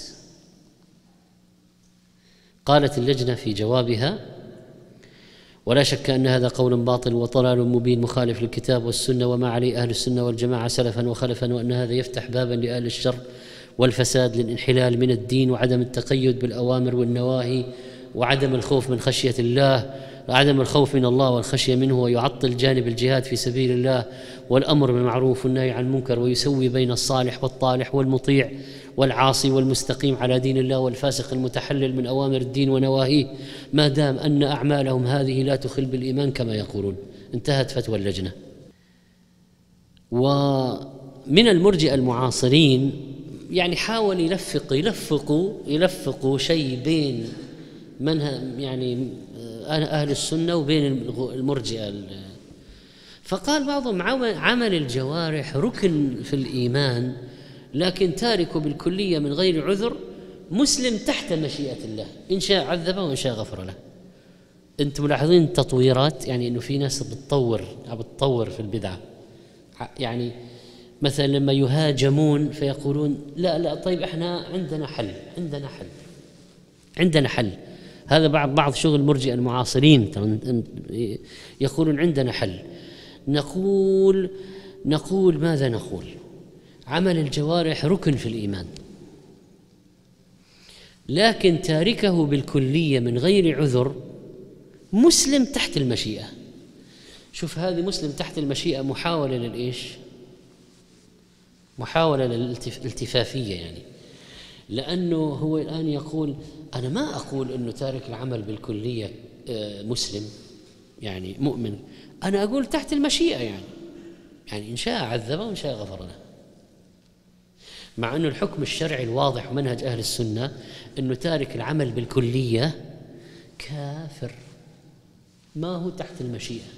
قالت اللجنة في جوابها ولا شك أن هذا قول باطل وضلال مبين مخالف للكتاب والسنة وما عليه أهل السنة والجماعة سلفا وخلفا وأن هذا يفتح بابا لأهل الشر والفساد للانحلال من الدين وعدم التقيد بالأوامر والنواهي وعدم الخوف من خشية الله عدم الخوف من الله والخشية منه ويعطل جانب الجهاد في سبيل الله والأمر بالمعروف والنهي عن المنكر ويسوي بين الصالح والطالح والمطيع والعاصي والمستقيم على دين الله والفاسق المتحلل من أوامر الدين ونواهيه ما دام أن أعمالهم هذه لا تخل بالإيمان كما يقولون. انتهت فتوى اللجنة. ومن المرجئة المعاصرين يعني حاول يلفق يلفقوا يلفقوا شيء بين منها يعني أهل السنة وبين المرجئة فقال بعضهم عمل الجوارح ركن في الإيمان لكن تاركه بالكلية من غير عذر مسلم تحت مشيئة الله إن شاء عذبه وإن شاء غفر له. أنتم ملاحظين التطويرات؟ يعني أنه في ناس بتطور بتطور في البدعة. يعني مثلا لما يهاجمون فيقولون لا لا طيب إحنا عندنا حل عندنا حل عندنا حل. هذا بعض بعض شغل مرجئ المعاصرين يقولون عندنا حل. نقول نقول ماذا نقول؟ عمل الجوارح ركن في الإيمان. لكن تاركه بالكلية من غير عذر مسلم تحت المشيئة. شوف هذه مسلم تحت المشيئة محاولة للإيش؟ محاولة للالتفافيه يعني. لأنه هو الآن يقول أنا ما أقول إنه تارك العمل بالكلية آه، مسلم يعني مؤمن. أنا أقول تحت المشيئة يعني. يعني إن شاء عذبه وإن شاء غفر له مع أنه الحكم الشرعي الواضح ومنهج أهل السنة أنه تارك العمل بالكلية كافر. ما هو تحت المشيئة.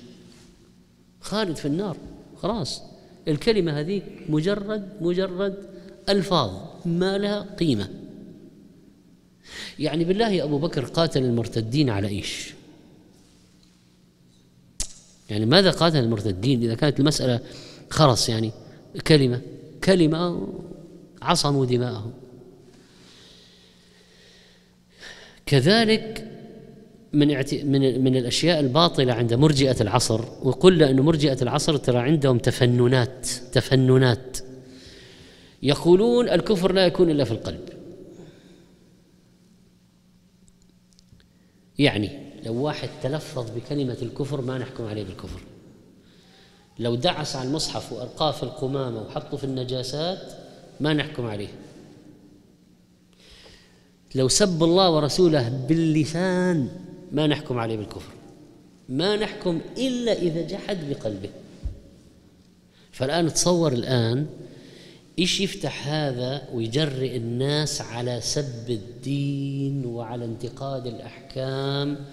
خالد في النار. خلاص. الكلمة هذه مجرد مجرد ألفاظ ما لها قيمة. يعني بالله أبو بكر قاتل المرتدين على إيش؟ يعني ماذا قاتل المرتدين؟ إذا كانت المسألة خرص يعني كلمة كلمة عصموا دماءهم. كذلك من من من الأشياء الباطلة عند مرجئة العصر وقلنا ان مرجئة العصر ترى عندهم تفننات تفننات. يقولون الكفر لا يكون إلا في القلب. يعني لو واحد تلفظ بكلمة الكفر ما نحكم عليه بالكفر. لو دعس على المصحف والقاه في القمامة وحطه في النجاسات ما نحكم عليه. لو سب الله ورسوله باللسان ما نحكم عليه بالكفر. ما نحكم إلا إذا جحد بقلبه. فالآن تصور الآن إيش يفتح هذا ويجرئ الناس على سب الدين وعلى انتقاد الأحكام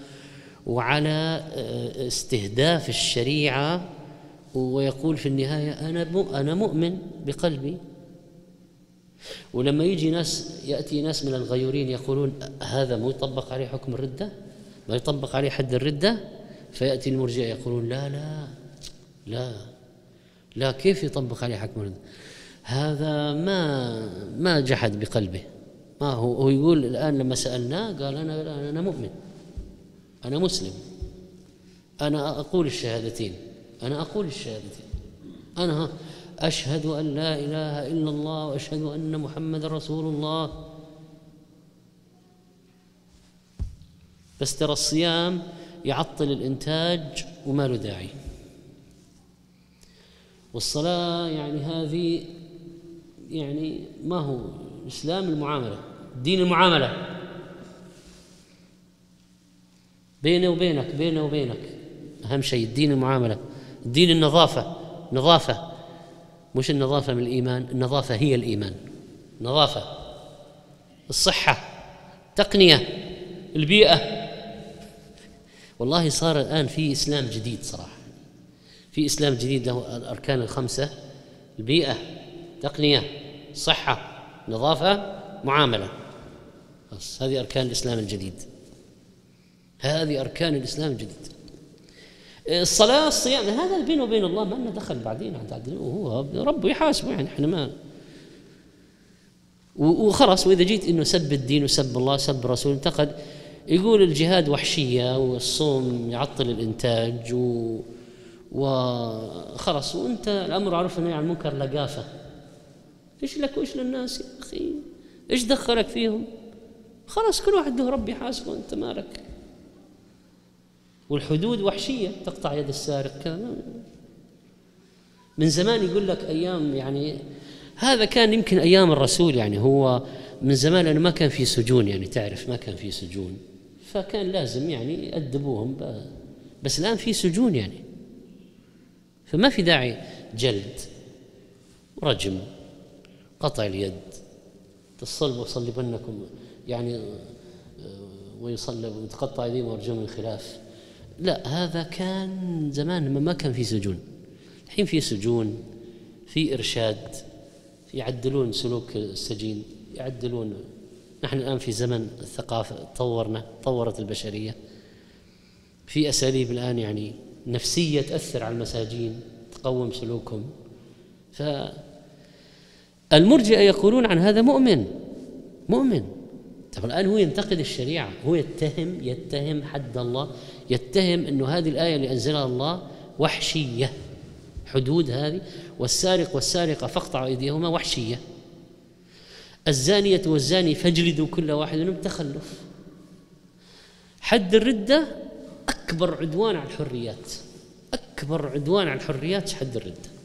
وعلى آه، استهداف الشريعة ويقول في النهاية أنا أنا مؤمن بقلبي. ولما يجي ناس يأتي ناس من الغيورين يقولون هذا مو يطبق عليه حكم الردة؟ ما يطبق عليه حد الردة؟ فيأتي المرجئه يقولون لا لا لا لا كيف يطبق عليه حكم الردة؟ هذا ما ما جحد بقلبه. ما هو هو يقول الآن لما سألناه قال أنا أنا مؤمن. أنا مسلم. أنا أقول الشهادتين. أنا أقول الشهادتين. أنا أشهد أن لا إله إلا الله وأشهد أن محمد رسول الله. بس ترى الصيام يعطل الإنتاج وما له داعي. والصلاة يعني هذه يعني ما هو؟ إسلام المعاملة دين المعاملة. بيني وبينك بيني وبينك. أهم شيء الدين المعاملة الدين النظافة. نظافة مش النظافة من الإيمان النظافة هي الإيمان. نظافة. الصحة. تقنية. البيئة. والله صار الآن في إسلام جديد صراحة. في إسلام جديد له الأركان الخمسة. البيئة. تقنية صحة نظافة معاملة. بس هذه أركان الإسلام الجديد. هذه أركان الإسلام الجديد. الصلاة الصيام هذا بينه وبين الله ما لنا دخل بعدين. هو ربه يحاسبه يعني إحنا ما وخلاص وإذا جيت إنه سب الدين وسب الله سب الرسول انتقد. يقول الجهاد وحشية والصوم يعطل الإنتاج و وخلاص. وأنت الأمر والنهي عن المنكر لقافة. إيش لك وإيش للناس يا أخي؟ إيش دخلك فيهم؟ خلاص كل واحد له ربي يحاسبه انت مالك. والحدود وحشية تقطع يد السارق كذا. من زمان يقول لك أيام يعني هذا كان يمكن أيام الرسول يعني هو من زمان لأنه ما كان في سجون يعني تعرف ما كان في سجون. فكان لازم يعني يأدبوهم بس الآن في سجون يعني. فما في داعي جلد رجم قطع اليد. الصلب وصلبنكم يعني آه، ويصلب وتقطع ايديهم وارجلهم من خلاف لا هذا كان زمان ما كان في سجون. الحين في سجون في إرشاد يعدلون سلوك السجين يعدلون. نحن الآن في زمن الثقافة طورنا طورت البشرية. في أساليب الآن يعني نفسية تأثر على المساجين تقوم سلوكهم. ف المرجئة يقولون عن هذا مؤمن. مؤمن. طب الآن هو ينتقد الشريعة. هو يتهم يتهم حد الله يتهم إنه هذه الآية اللي أنزلها الله وحشية. حدود هذه. والسارق والسارقة فاقطعوا أيديهما وحشية. الزانية والزاني فاجلدوا كل واحد منهم تخلف. حد الردة أكبر عدوان على الحريات. أكبر عدوان على الحريات حد الردة.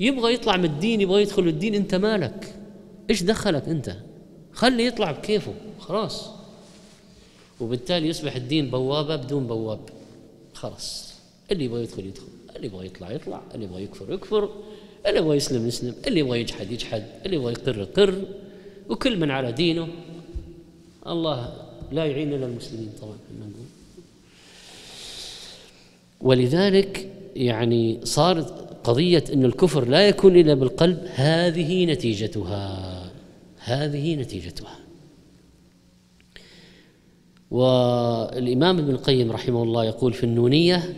يبغى يطلع من الدين يبغى يدخل الدين انت مالك؟ إيش دخلك أنت؟ خليه يطلع بكيفه خلاص. وبالتالي يصبح الدين بوابة بدون بواب. خلاص. اللي يبغى يدخل يدخل اللي يبغى يطلع يطلع اللي يبغى يكفر يكفر اللي يبغى يسلم يسلم اللي يبغى يجحد يجحد اللي يبغى يقر يقر. وكل من على دينه. الله لا يعين إلا المسلمين طبعا ولذلك يعني صارت قضية أن الكفر لا يكون إلا بالقلب هذه نتيجتها. هذه نتيجتها. والإمام ابن القيم رحمه الله يقول في النونية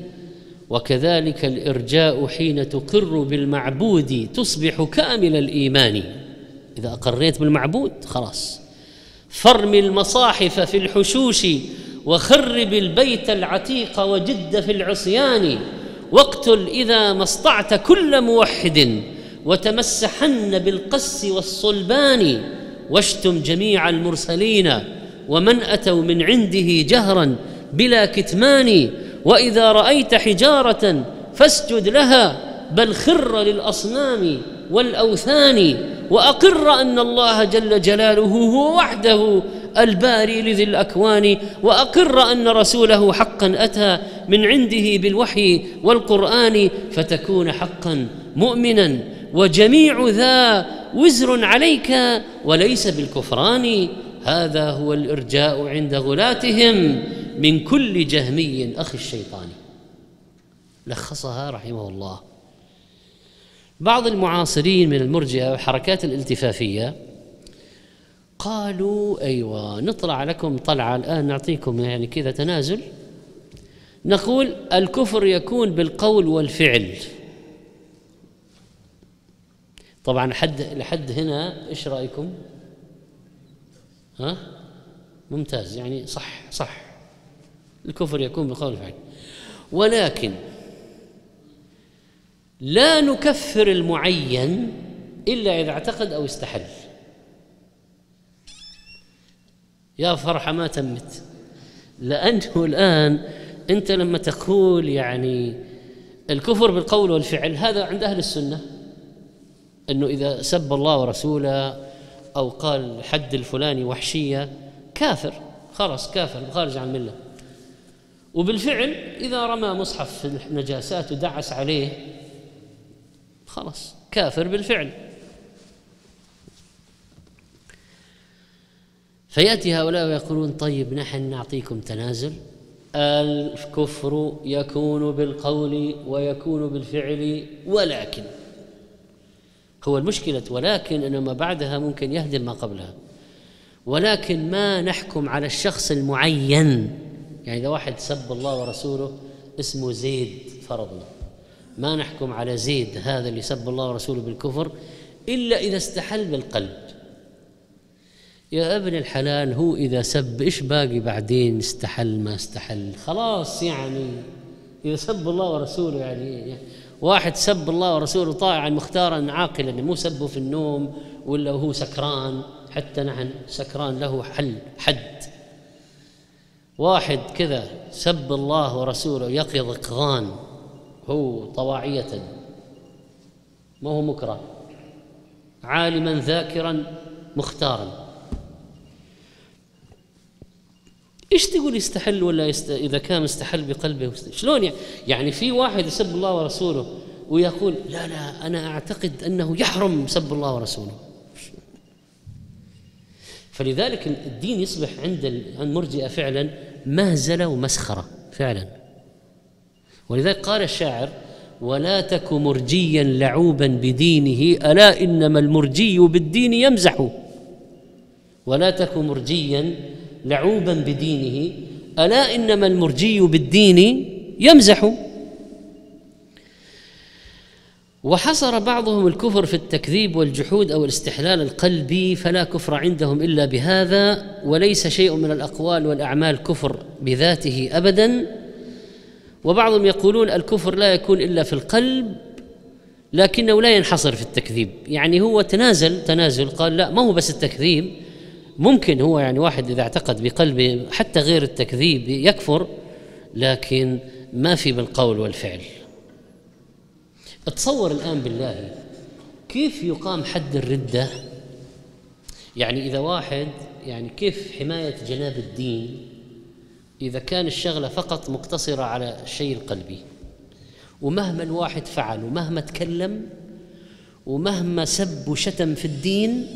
وكذلك الإرجاء حين تقر بالمعبود تصبح كامل الإيمان. إذا أقريت بالمعبود خلاص. فرم المصاحف في الحشوش وخرب البيت العتيق وجد في العصيان. واقتل إذا ما اسطعت كل موحد وتمسحن بالقس والصلبان واشتم جميع المرسلين ومن أتوا من عنده جهرا بلا كتمان وإذا رأيت حجارة فاسجد لها بل خر للأصنام والأوثان وأقر أن الله جل جلاله هو وحده الباري لذي الأكوان وأقر أن رسوله حقا أتى من عنده بالوحي والقرآن فتكون حقا مؤمنا. وجميع ذا وزر عليك وليس بالكفران. هذا هو الإرجاء عند غلاتهم من كل جهمي أخي الشيطان. لخصها رحمه الله. بعض المعاصرين من المرجئة والحركات الالتفافية قالوا أيوه نطلع لكم طلعة الآن نعطيكم يعني كذا تنازل. نقول الكفر يكون بالقول والفعل. طبعا حد لحد هنا إيش رأيكم؟ ها؟ ممتاز يعني صح صح. الكفر يكون بالقول والفعل. ولكن لا نكفر المعين إلا إذا اعتقد أو استحل. يا فرحة ما تمت. لأنه الآن أنت لما تقول يعني الكفر بالقول والفعل هذا عند أهل السنة. أنه إذا سب الله ورسوله أو قال حد الفلاني وحشية كافر. خلاص كافر خارج عن الملة. وبالفعل إذا رمى مصحف في النجاسات ودعس عليه خلاص كافر بالفعل. فيأتي هؤلاء ويقولون طيب نحن نعطيكم تنازل. الكفر يكون بالقول ويكون بالفعل ولكن هو المشكلة ولكن أن ما بعدها ممكن يهدم ما قبلها. ولكن ما نحكم على الشخص المعين. يعني إذا واحد سب الله ورسوله اسمه زيد فرضنا ما نحكم على زيد هذا اللي سب الله ورسوله بالكفر إلا إذا استحل بالقلب. يا ابن الحلال هو إذا سب إيش باقي بعدين؟ استحل ما استحل. خلاص يعني إذا سب الله ورسوله يعني واحد سب الله ورسوله طائعا مختارا عاقلا مو سبه في النوم ولا هو سكران حتى نحن سكران له حل حد. واحد كذا سب الله ورسوله يقظان هو طواعية. ما هو مكره. عالما ذاكرا مختارا. إيش تقول يستحل ولا يست... إذا كان مستحل بقلبه شلون يعني؟ يعني في واحد يسب الله ورسوله ويقول لا لا أنا أعتقد أنه يحرم سب الله ورسوله فلذلك الدين يصبح عند المرجئه فعلا مهزلة ومسخرة فعلا ولذلك قال الشاعر ولا تك مرجيا لعوبا بدينه ألا إنما المرجي بالدين يمزح ولا تك مرجيا لعوبا بدينه ألا إنما المرجي بالدين يمزح؟ وحصر بعضهم الكفر في التكذيب والجحود أو الاستحلال القلبي فلا كفر عندهم إلا بهذا وليس شيء من الأقوال والأعمال كفر بذاته ابدا. وبعضهم يقولون الكفر لا يكون إلا في القلب لكنه لا ينحصر في التكذيب. يعني هو تنازل تنازل قال لا ما هو بس التكذيب ممكن هو يعني واحد إذا اعتقد بقلبه حتى غير التكذيب يكفر لكن ما في بالقول والفعل. تصور الآن بالله كيف يقام حد الردة؟ يعني إذا واحد يعني كيف حماية جناب الدين إذا كان الشغلة فقط مقتصرة على الشيء القلبي؟ ومهما الواحد فعل ومهما تكلم ومهما سب وشتم في الدين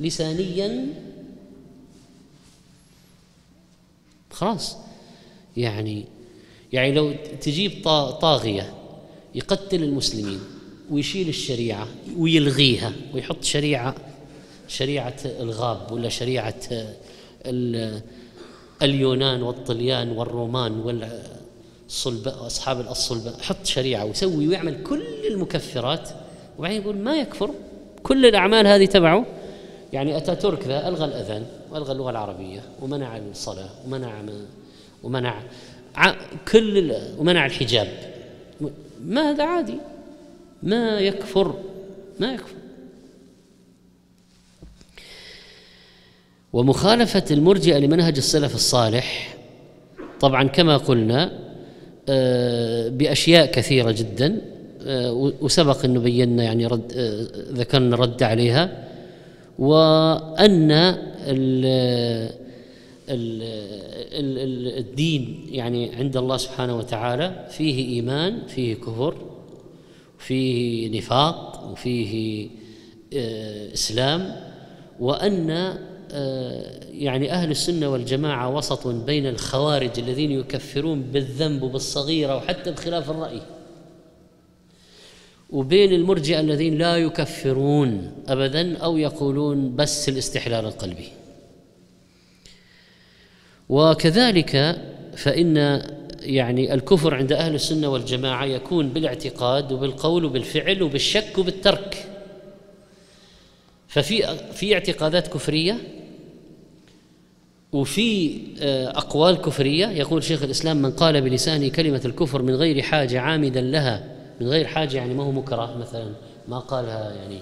لسانيا خلاص. يعني يعني لو تجيب طاغية يقتل المسلمين ويشيل الشريعة ويلغيها ويحط شريعة شريعة الغاب ولا شريعة اليونان والطليان والرومان والصلب أصحاب الصلب حط شريعة ويسوي ويعمل كل المكفرات. وبعدين يقول ما يكفر كل الأعمال هذه تبعه. يعني أتاتورك ذا ألغى الأذان. والغى اللغة العربية ومنع الصلاة ومنع ومنع كل ومنع الحجاب. ما هذا عادي؟ ما يكفر ما يكفر. ومخالفة المرجئة لمنهج السلف الصالح طبعا كما قلنا آه، بأشياء كثيرة جدا آه، وسبق أنه بينا يعني رد آه، ذكرنا رد عليها وأن الدين يعني عند الله سبحانه وتعالى فيه إيمان فيه كفر فيه نفاق وفيه آه، إسلام وأن آه، يعني أهل السنة والجماعة وسط بين الخوارج الذين يكفرون بالذنب وبالصغيرة وحتى بخلاف الرأي. وبين المرجئة الذين لا يكفرون ابدا أو يقولون بس الاستحلال القلبي. وكذلك فإن يعني الكفر عند أهل السنة والجماعة يكون بالاعتقاد وبالقول وبالفعل وبالشك وبالترك. ففي في اعتقادات كفرية وفي آه، أقوال كفرية. يقول شيخ الإسلام من قال بلسانه كلمة الكفر من غير حاجة عامدا لها من غير حاجة يعني ما هو مكره مثلا ما قالها يعني.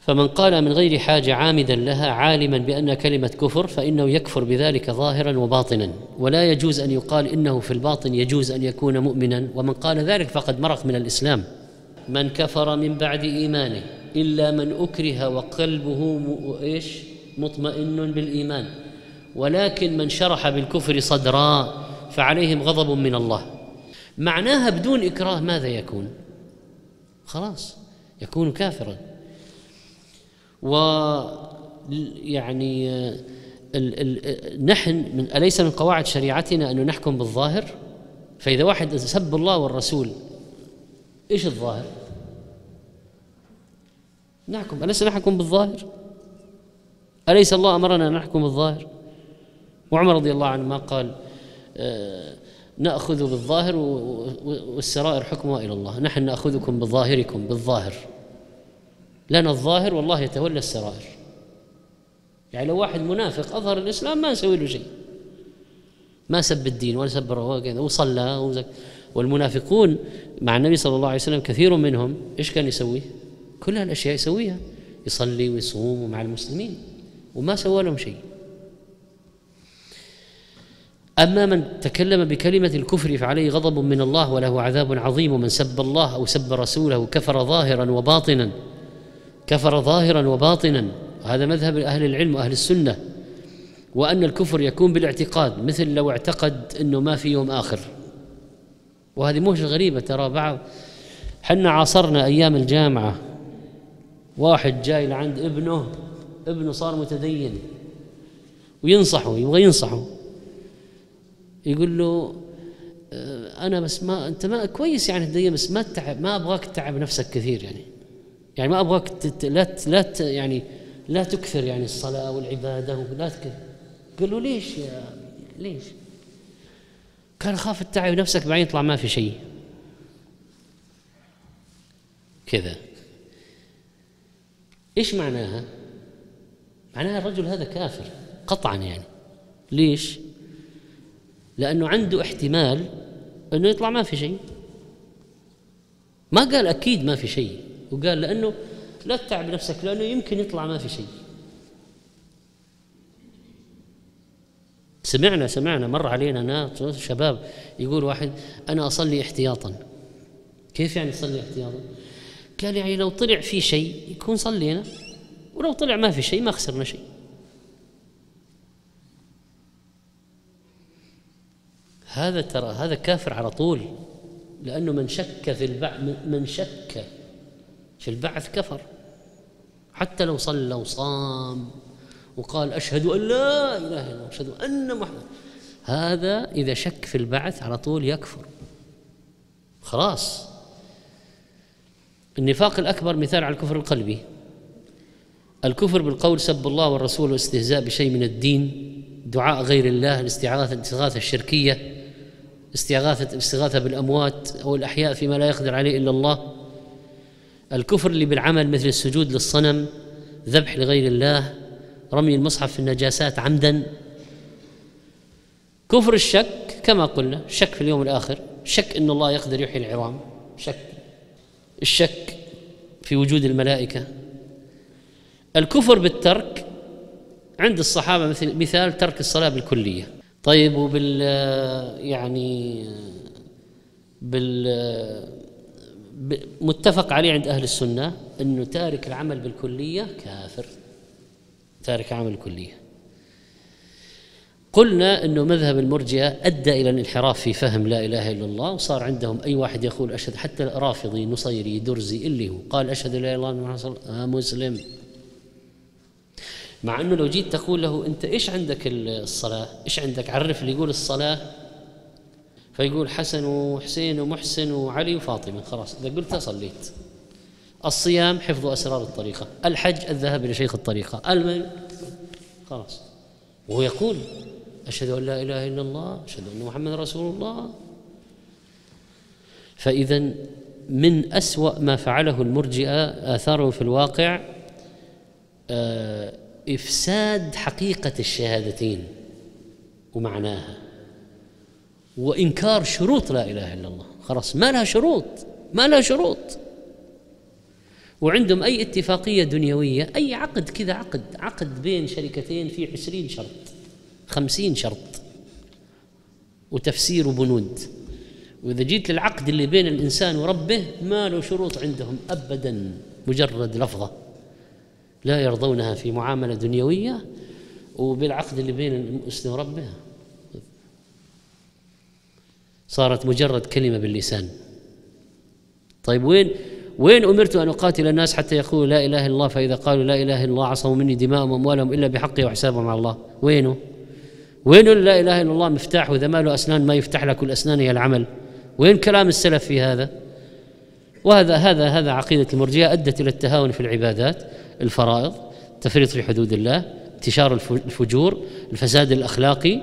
فمن قال من غير حاجة عامدا لها عالما بأن كلمة كفر فإنه يكفر بذلك ظاهرا وباطنا. ولا يجوز أن يقال إنه في الباطن يجوز أن يكون مؤمنا. ومن قال ذلك فقد مرق من الإسلام. من كفر من بعد إيمانه إلا من أكره وقلبه إيش؟ مطمئن بالإيمان. ولكن من شرح بالكفر صدرا فعليهم غضب من الله. معناها بدون إكراه ماذا يكون؟ خلاص يكون كافرا. و يعني ال ال نحن من أليس من قواعد شريعتنا أن نحكم بالظاهر؟ فإذا واحد سب الله والرسول إيش الظاهر؟ نحكم أليس نحكم بالظاهر؟ أليس الله أمرنا أن نحكم بالظاهر؟ وعمر رضي الله عنه ما قال آه نأخذ بالظاهر والسرائر حكمها إلى الله. نحن نأخذكم بظاهركم بالظاهر. لنا الظاهر والله يتولى السرائر. يعني لو واحد منافق أظهر الإسلام ما نسوي له شيء. ما سب الدين ولا سب وصلى والمنافقون مع النبي صلى الله عليه وسلم كثير منهم إيش كان يسوي؟ كل هالأشياء يسويها. يصلي ويصوم مع المسلمين. وما سوى لهم شيء. أما من تكلم بكلمة الكفر فعليه غضب من الله وله عذاب عظيم ومن سب الله أو سب رسوله كفر ظاهرا وباطنا. كفر ظاهرا وباطنا. هذا مذهب أهل العلم وأهل السنة. وأن الكفر يكون بالاعتقاد مثل لو اعتقد أنه ما في يوم آخر. وهذه مش غريبة ترى بعض. حنا عاصرنا أيام الجامعة. واحد جاي لعند ابنه ابنه صار متدين. وينصحه يبغى ينصحه. يقول له آه، أنا بس ما أنت ما كويس يعني تدين بس ما تتعب ما أبغاك تتعب نفسك كثير يعني يعني ما أبغاك تت لا لا يعني لا تكثر يعني الصلاة والعبادة ولا تكثر قال له ليش يا ليش؟ قال اخاف تتعب نفسك بعدين يطلع ما في شيء كذا إيش معناها؟ معناها الرجل هذا كافر قطعا يعني ليش؟ لأنه عنده احتمال أنه يطلع ما في شيء. ما قال أكيد ما في شيء وقال لأنه لا تتعب نفسك لأنه يمكن يطلع ما في شيء. سمعنا سمعنا مر علينا ناس شباب يقول واحد أنا أصلي احتياطا. كيف يعني تصلي احتياطا؟ قال يعني لو طلع في شيء يكون صلينا ولو طلع ما في شيء ما خسرنا شيء. هذا ترى هذا كافر على طول لأنه من شك في البعث من شك في البعث كفر. حتى لو صلى وصام وقال أشهد أن لا إله إلا الله أشهد أن محمد. هذا إذا شك في البعث على طول يكفر. خلاص. النفاق الأكبر مثال على الكفر القلبي. الكفر بالقول سب الله والرسول والاستهزاء بشيء من الدين دعاء غير الله الاستغاثة الاستغاثة الشركية. استغاثة الاستغاثة بالأموات أو الأحياء فيما لا يقدر عليه إلا الله. الكفر اللي بالعمل مثل السجود للصنم ذبح لغير الله رمي المصحف في النجاسات عمدا. كفر الشك كما قلنا الشك في اليوم الآخر شك أن الله يقدر يحيي العظام. شك. الشك في وجود الملائكة. الكفر بالترك عند الصحابة مثل مثال ترك الصلاة بالكلية. طيب وبال يعني بال متفق عليه عند أهل السنة أنه تارك العمل بالكلية كافر. تارك عمل الكلية. قلنا أنه مذهب المرجئة أدى إلى الانحراف في فهم لا إله إلا الله وصار عندهم أي واحد يقول أشهد حتى رافضي نصيري درزي اللي هو قال أشهد لا إله إلا الله مسلم. مع إنه لو جيت تقول له أنت إيش عندك الصلاة؟ إيش عندك؟ عرف اللي يقول الصلاة فيقول حسن وحسين ومحسن وعلي وفاطمة خلاص إذا قلتها صليت. الصيام حفظ أسرار الطريقة، الحج الذهاب إلى شيخ الطريقة، المن خلاص وهو يقول أشهد أن لا إله إلا الله، أشهد أن محمد رسول الله. فإذا من أسوأ ما فعله المرجئة آثاره في الواقع آه إفساد حقيقة الشهادتين ومعناها وإنكار شروط لا إله إلا الله. خلاص ما لها شروط ما لها شروط. وعندهم أي اتفاقية دنيوية أي عقد كذا عقد عقد بين شركتين فيه عشرين شرط خمسين شرط وتفسير وبنود وإذا جيت للعقد اللي بين الإنسان وربه ما له شروط عندهم ابدا مجرد لفظة. لا يرضونها في معاملة دنيوية وبالعقد اللي بين المسلم وربه صارت مجرد كلمة باللسان. طيب وين وين أمرت أن أقاتل الناس حتى يقولوا لا إله إلا الله؟ فإذا قالوا لا إله إلا الله عصموا مني دماءهم وأموالهم إلا بحقه وحسابهم على الله. وينه؟ وين لا إله إلا الله مفتاح وإذا ما له أسنان ما يفتح لك والاسنان هي العمل. وين كلام السلف في هذا؟ وهذا هذا هذا عقيدة المرجئة أدت إلى التهاون في العبادات. الفرائض تفريط في حدود الله انتشار الفجور الفساد الأخلاقي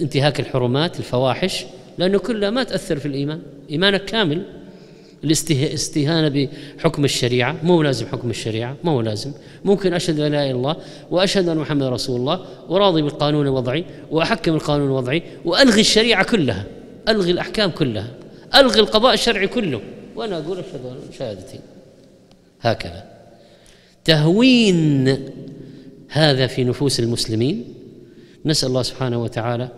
انتهاك الحرمات الفواحش لأنه كلها ما تأثر في الإيمان. إيمانك كامل. الاستهانه بحكم الشريعة مو لازم حكم الشريعة ما هو لازم ممكن أشهد أن لا إله إلا الله وأشهد أن محمد رسول الله وراضي بالقانون الوضعي وأحكم القانون الوضعي وألغي الشريعة كلها. ألغي الأحكام كلها. ألغي القضاء الشرعي كله. وأنا أقول أشهد شهادتين هكذا. تهوين هذا في نفوس المسلمين. نسأل الله سبحانه وتعالى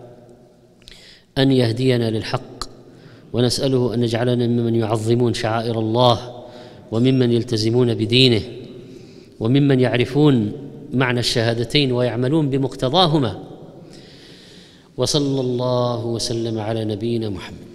أن يهدينا للحق ونسأله أن يجعلنا ممن يعظمون شعائر الله وممن يلتزمون بدينه وممن يعرفون معنى الشهادتين ويعملون بمقتضاهما. وصلى الله وسلم على نبينا محمد.